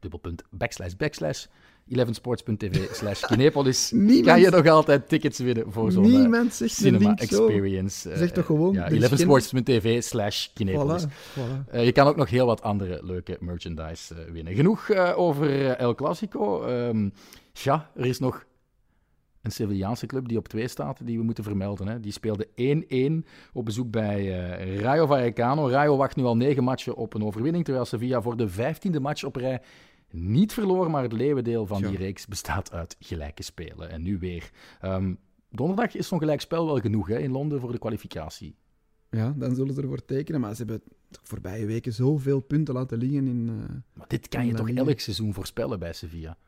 dubbelpunt backslash backslash 11sports.tv slash Kinepolis Niemand- kan je nog altijd tickets winnen voor zo'n eh, cinema experience. Eh, Zeg toch gewoon, Ja, 11sports.tv slash Kinepolis. Voilà, voilà. Eh, je kan ook nog heel wat andere leuke merchandise eh, winnen. Genoeg eh, over eh, El Clasico. Ehm, ja, er is nog een Sevillaanse club die op twee staat, die we moeten vermelden. Hè. Die speelde 1-1 op bezoek bij eh, Rayo Vallecano. Rayo wacht nu al negen matchen op een overwinning, terwijl Sevilla voor de vijftiende match op rij niet verloor, maar het leeuwendeel van die reeks bestaat uit gelijke spelen. En nu weer. Ehm, donderdag is zo'n gelijk spel wel genoeg hè, in Londen voor de kwalificatie. Ja, dan zullen ze ervoor tekenen. Maar ze hebben de voorbije weken zoveel punten laten liggen in... eh, Maar dit kan je toch elk seizoen voorspellen bij Sevilla?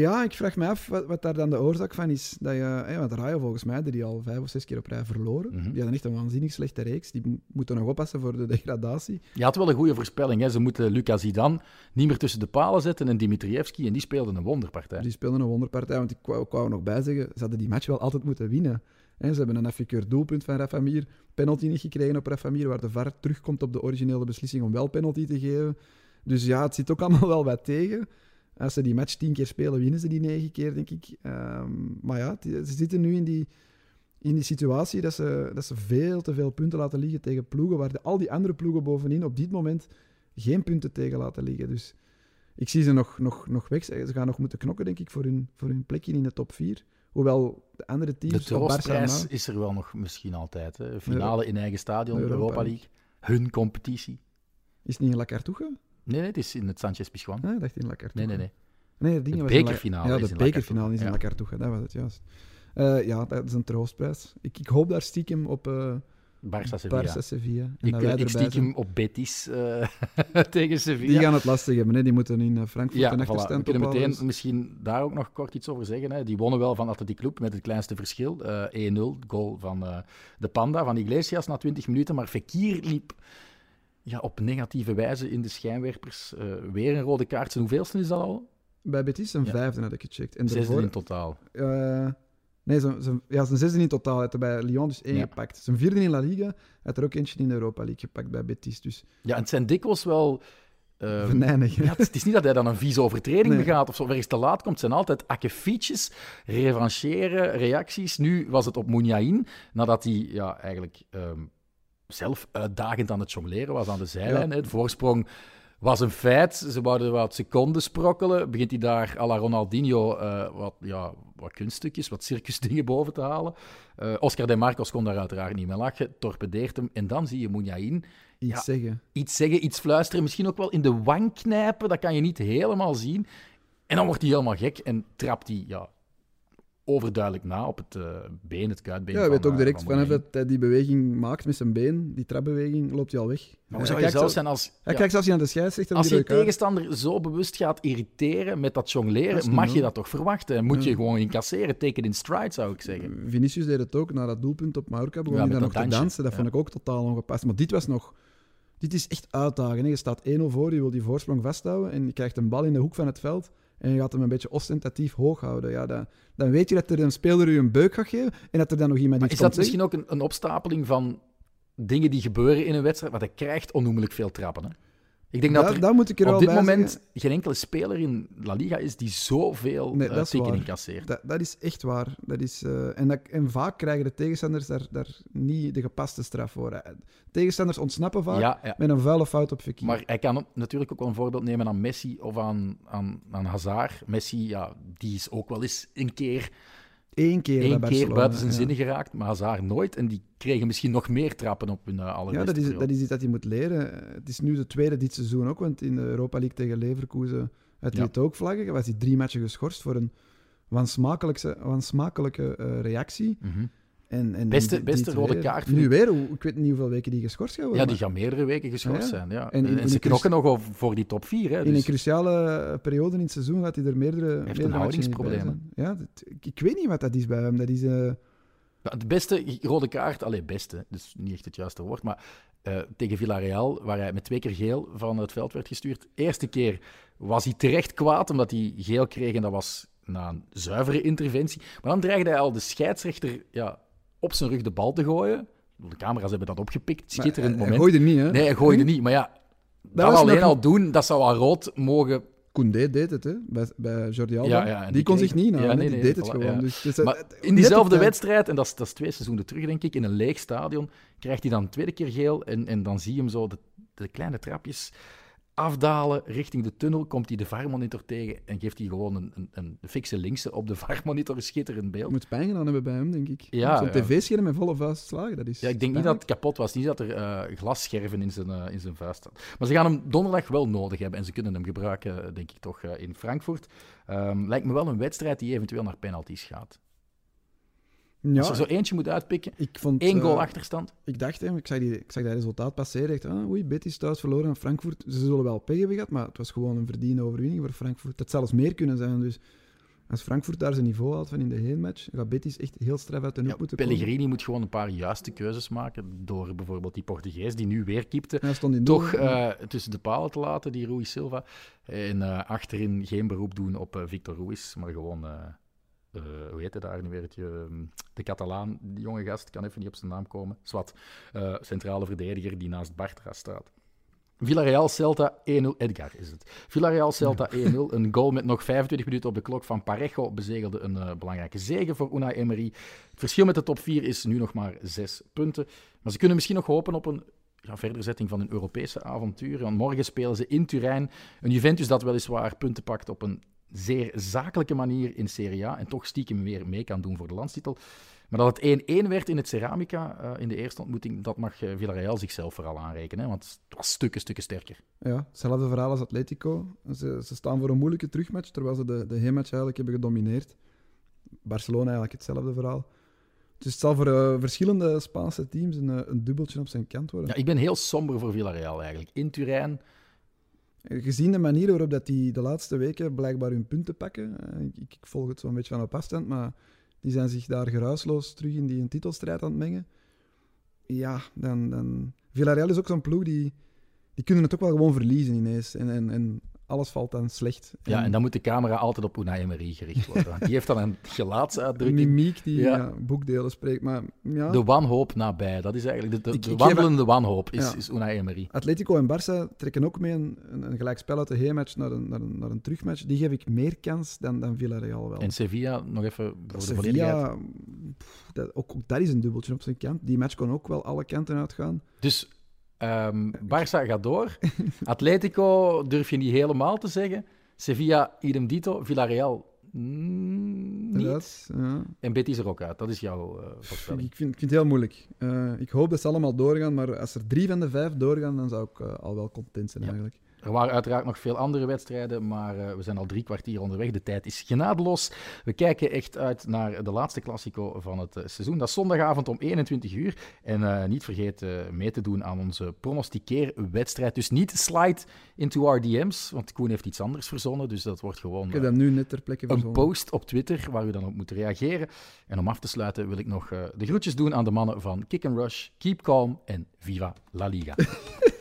Ja, ik vraag me af wat, wat daar dan de oorzaak van is. Dat je, hè, want Rayo volgens mij, die al vijf of zes keer op rij verloren. Mhm. Die hadden echt een waanzinnig slechte reeks. Die moeten nog oppassen voor de degradatie. Je had wel een goede voorspelling. Hè? Ze moeten Lucas Zidane niet meer tussen de palen zetten en Dimitrievski. En die speelden een wonderpartij. Die speelden een wonderpartij. Want ik wou, er nog bij zeggen, ze hadden die match wel altijd moeten winnen. Hè, ze hebben een afgekeurd doelpunt van Rafa Mir. Penalty niet gekregen op Rafa Mir, waar de VAR terugkomt op de originele beslissing om wel penalty te geven. Dus ja, het zit ook allemaal wel wat tegen. Als ze die match tien keer spelen, winnen ze die negen keer, denk ik. Ehm, maar ja, ze zitten nu in die, in die situatie dat ze, dat ze veel te veel punten laten liggen tegen ploegen, waar de, al die andere ploegen bovenin op dit moment geen punten tegen laten liggen. Dus ik zie ze nog, nog, nog weg. Ze gaan nog moeten knokken, denk ik, voor hun, voor hun plekje in de top 4. Hoewel de andere De teams, Barça troostprijs is er wel nog misschien altijd. Hè? Finale in eigen stadion, Europa Europa, League. Hun competitie. is het niet in La Cartuja? Nee, nee, het is in het Sanchez Pizjuan. Ah, ik dacht in La Cartuja. Nee, nee, nee. Nee, De bekerfinale Ja, de bekerfinale is in La Cartuja, dat was het juist. Eh, ja, dat is een troostprijs. Ik, ik hoop daar stiekem op eh Barça Sevilla. Barça Sevilla. En Ik, wij ik stiekem op Betis eh, tegen Sevilla. Die gaan het lastig hebben. Hè? Die moeten in eh, Frankfurt Ja, een voilà. We achterstand kunnen meteen dus- misschien daar ook nog kort iets over zeggen. Hè. Die wonnen wel van Atletico Club met het kleinste verschil. eh 1-0, goal van eh, de Panda, van Iglesias na 20 minuten. Maar Fekir liep ja, op negatieve wijze in de schijnwerpers. Eh, weer een rode kaart. Zijn hoeveelste is dat al? Bij Betis een Ja. vijfde had ik gecheckt. En Zesde in totaal. eh, nee, zijn, zijn, ja, zijn zesde in totaal. Hij had er bij Lyon dus één Ja. gepakt. Zijn vierde in La Liga. Hij had er ook eentje in de Europa League gepakt bij Betis. Dus Ja, en het zijn dikwijls wel... venijnig. hè. ja, het is niet dat hij dan een vieze overtreding Nee. begaat of zo, ergens te laat komt. Het zijn altijd akkefietjes, revancheren, reacties. Nu was het op Mouniain, nadat hij ja, eigenlijk ehm, zelf uitdagend aan het jongleren was aan de zijlijn. Ja. hè. De voorsprong was een feit. Ze wouden wat seconden sprokkelen. Begint hij daar à la Ronaldinho eh, wat, ja, wat kunststukjes, wat circusdingen boven te halen. Eh, Oscar de Marcos kon daar uiteraard niet mee lachen, torpedeert hem. En dan zie je Mouniain Iets Ja. zeggen. iets zeggen, iets fluisteren, misschien ook wel in de wang knijpen. Dat kan je niet helemaal zien. En dan wordt hij helemaal gek en trapt hij ja, overduidelijk na op het eh, been, het kuitbeen. Ja, je van, weet ook eh, direct, van vanaf dat hij die beweging maakt met zijn been, die trapbeweging, loopt hij al weg. Maar hoe zou je kijkt zelf zijn als... Hij ja, kijkt zelfs niet aan de scheidsrechter. als die je tegenstander zo bewust gaat irriteren met dat jongleren, mag je dat toch verwachten? En moet je gewoon incasseren, teken in stride, zou ik zeggen. Vinicius deed het ook na dat doelpunt op Mallorca. Begon Ja, hij dan nog te dansen. Dat Ja. vond ik ook totaal ongepast. Maar dit was nog... Dit is echt uitdagen. Hè. Je staat 1-0 voor, je wil die voorsprong vasthouden en je krijgt een bal in de hoek van het veld en je gaat hem een beetje ostentatief hoog houden. Ja, dan, dan weet je dat er een speler je een beuk gaat geven en dat er dan nog iemand Maar iets is dat misschien ook een, een opstapeling van dingen die gebeuren in een wedstrijd? Want hij krijgt onnoemelijk veel trappen. Hè? Ik denk dat er daar moet ik er op dit moment zeggen. geen enkele speler in La Liga is die zoveel Nee, eh, dat is teken waar. incasseert. Dat, dat is echt waar. Dat is, eh, en, dat, en vaak krijgen de tegenstanders daar, daar niet de gepaste straf voor. Eh, Tegenstanders ontsnappen vaak Ja, ja. met een vuile fout op verkeer. Maar hij kan natuurlijk ook wel een voorbeeld nemen aan Messi of aan, aan, aan Hazard. Messi, ja, die is ook wel eens een keer, Eén keer, bij buiten zijn zinnen geraakt, maar Hazard nooit. En die kregen misschien nog meer trappen op hun uh, Ja, dat is, dat is iets dat hij moet leren. Het is nu de tweede dit seizoen ook, want in de Europa League tegen Leverkusen had hij het ook vlaggen. Was hij drie matchen geschorst voor een wansmakelijke, wansmakelijke eh, reactie. Mhm. En, en Beste- beste rode kaart, Nu weer, ik weet niet hoeveel weken die geschorst gaan worden. Ja, die gaan meerdere weken geschorst Ja, zijn. Ja. En En, in- ze knokken nog over- voor die top 4. Hè, In een dus- cruciale periode in het seizoen gaat hij er meerdere, heeft een meerdere zijn. Ja, dat- ik, ik weet niet wat dat is bij hem. Dat is... eh, Ja, de beste rode kaart, alleen beste, dus niet echt het juiste woord, maar eh, tegen Villarreal, waar hij met twee keer geel van het veld werd gestuurd. Eerste keer was hij terecht kwaad, omdat hij geel kreeg en dat was na een zuivere interventie. Maar dan dreigde hij al de scheidsrechter ja, op zijn rug de bal te gooien. De camera's hebben dat opgepikt, schitterend maar hij- moment. Hij gooide niet, hè? Nee, hij gooide niet, maar ja, dat, was alleen nog- al doen, dat zou al rood mogen Koundé deed het, hè? Bij, bij Jordi Alba. Ja, ja, die, die kon kreeg- zich niet ja, nee, die deed het voilà, gewoon. Dus, dus, eh, Maar in diezelfde wedstrijd, en dat is, dat is twee seizoenen terug, denk ik, in een leeg stadion, krijgt hij dan een tweede keer geel. En, en dan zie je hem zo de, de kleine trapjes afdalen richting de tunnel. Komt hij de VAR-monitor tegen en geeft hij gewoon een, een, een fikse linkse op de VAR-monitor. Schitterend Je beeld. moet pijn gedaan hebben bij hem, denk ik. Ja, Zo'n ja. tv-scherm met volle vuist slagen, dat is Ja, ik denk niet dat het kapot was. Niet dat er eh, glasscherven in zijn, eh, in zijn vuist hadden. Maar ze gaan hem donderdag wel nodig hebben. En ze kunnen hem gebruiken, denk ik toch, eh, in Frankfurt. Ehm, lijkt me wel een wedstrijd die eventueel naar penalties gaat. Ja, Als er zo eentje moet uitpikken, ik vond... één goal eh, achterstand. Ik dacht, hè, ik, zag die, ik zag dat resultaat passeren. Ik dacht, ah, oei, Betis thuis verloren aan Frankfurt. Ze zullen wel pech hebben gehad, maar het was gewoon een verdiende overwinning voor Frankfurt. Het had zelfs meer kunnen zijn. Dus als Frankfurt daar zijn niveau haalt van in de heenmatch, gaat Betis echt heel straf uit de hoek Ja, moeten komen. Pellegrini moet gewoon een paar juiste keuzes maken. Door bijvoorbeeld die Portugees, die nu weer doel. toch eh, tussen de palen te laten, die Rui Silva. En eh, achterin geen beroep doen op Victor Ruiz, maar gewoon, eh, hoe heet het daar nu weer? Het, eh, de Catalaan, die jonge gast, kan even niet op zijn naam komen. Zwat, eh, centrale verdediger die naast Bartra staat. Villarreal Celta 1-0. Edgar is het. Villarreal Celta 1-0. Een goal met nog 25 minuten op de klok van Parejo bezegelde een eh, belangrijke zege voor Unai Emery. Het verschil met de top 4 is nu nog maar 6 punten. Maar ze kunnen misschien nog hopen op een ja, verderzetting van hun Europese avontuur. Want morgen spelen ze in Turijn. Een Juventus dat weliswaar punten pakt op een zeer zakelijke manier in Serie A. En toch stiekem weer mee kan doen voor de landstitel. Maar dat het 1-1 werd in het Ceramica eh, in de eerste ontmoeting, dat mag eh, Villarreal zichzelf vooral aanrekenen. Hè, want het was stukken, stukken sterker. Ja, hetzelfde verhaal als Atletico. Ze, ze staan voor een moeilijke terugmatch, terwijl ze de, de heenmatch eigenlijk hebben gedomineerd. Barcelona eigenlijk hetzelfde verhaal. Dus het zal voor eh, verschillende Spaanse teams een, een dubbeltje op zijn kant worden. Ja, ik ben heel somber voor Villarreal eigenlijk. In Turijn, Gezien de manier waarop dat die de laatste weken blijkbaar hun punten pakken, eh, ik, ik volg het zo'n beetje van op afstand, maar die zijn zich daar geruisloos terug in die een titelstrijd aan het mengen. Ja, dan, dan... Villarreal is ook zo'n ploeg die, die kunnen het ook wel gewoon verliezen ineens. En, en, en alles valt dan slecht. ja, en dan moet de camera altijd op Unai Emery gericht worden. Want die heeft dan een gelaatsuitdrukking. mimiek die Ja. ja. boekdelen spreekt. Maar ja, De wanhoop nabij, dat is eigenlijk de, de, Ik- de ik geef- wandelende wanhoop, is, Ja. is Unai Emery. Atletico en Barça trekken ook mee een, een, een gelijkspel uit de heenmatch naar een, naar, een, naar een terugmatch. Die geef ik meer kans dan, dan Villarreal wel. En Sevilla, nog even voor de volledigheid. Sevilla, dat, ook, ook dat is een dubbeltje op zijn kant. Die match kon ook wel alle kanten uitgaan. Dus ehm Barça gaat door. Atletico durf je niet helemaal te zeggen. Sevilla, idem dito. Villarreal, mm, niet. Inderdaad, ja. En Betis er ook uit. Dat is jouw eh voorspelling. Ik vind, ik vind het heel moeilijk. Eh, ik hoop dat ze allemaal doorgaan, maar als er drie van de vijf doorgaan, dan zou ik eh, al wel content zijn Ja. eigenlijk. Er waren uiteraard nog veel andere wedstrijden, maar uh, we zijn al drie kwartier onderweg. De tijd is genadeloos. We kijken echt uit naar de laatste Classico van het uh, seizoen. Dat is zondagavond om 21 uur. En uh, niet vergeten mee te doen aan onze pronosticeerwedstrijd. Dus niet slide into our DM's, want Koen heeft iets anders verzonnen. Dus dat wordt gewoon Ik heb dat nu net ter plekke een post op Twitter waar u dan op moet reageren. En om af te sluiten wil ik nog de groetjes doen aan de mannen van Kick and Rush, Keep Calm en Viva La Liga.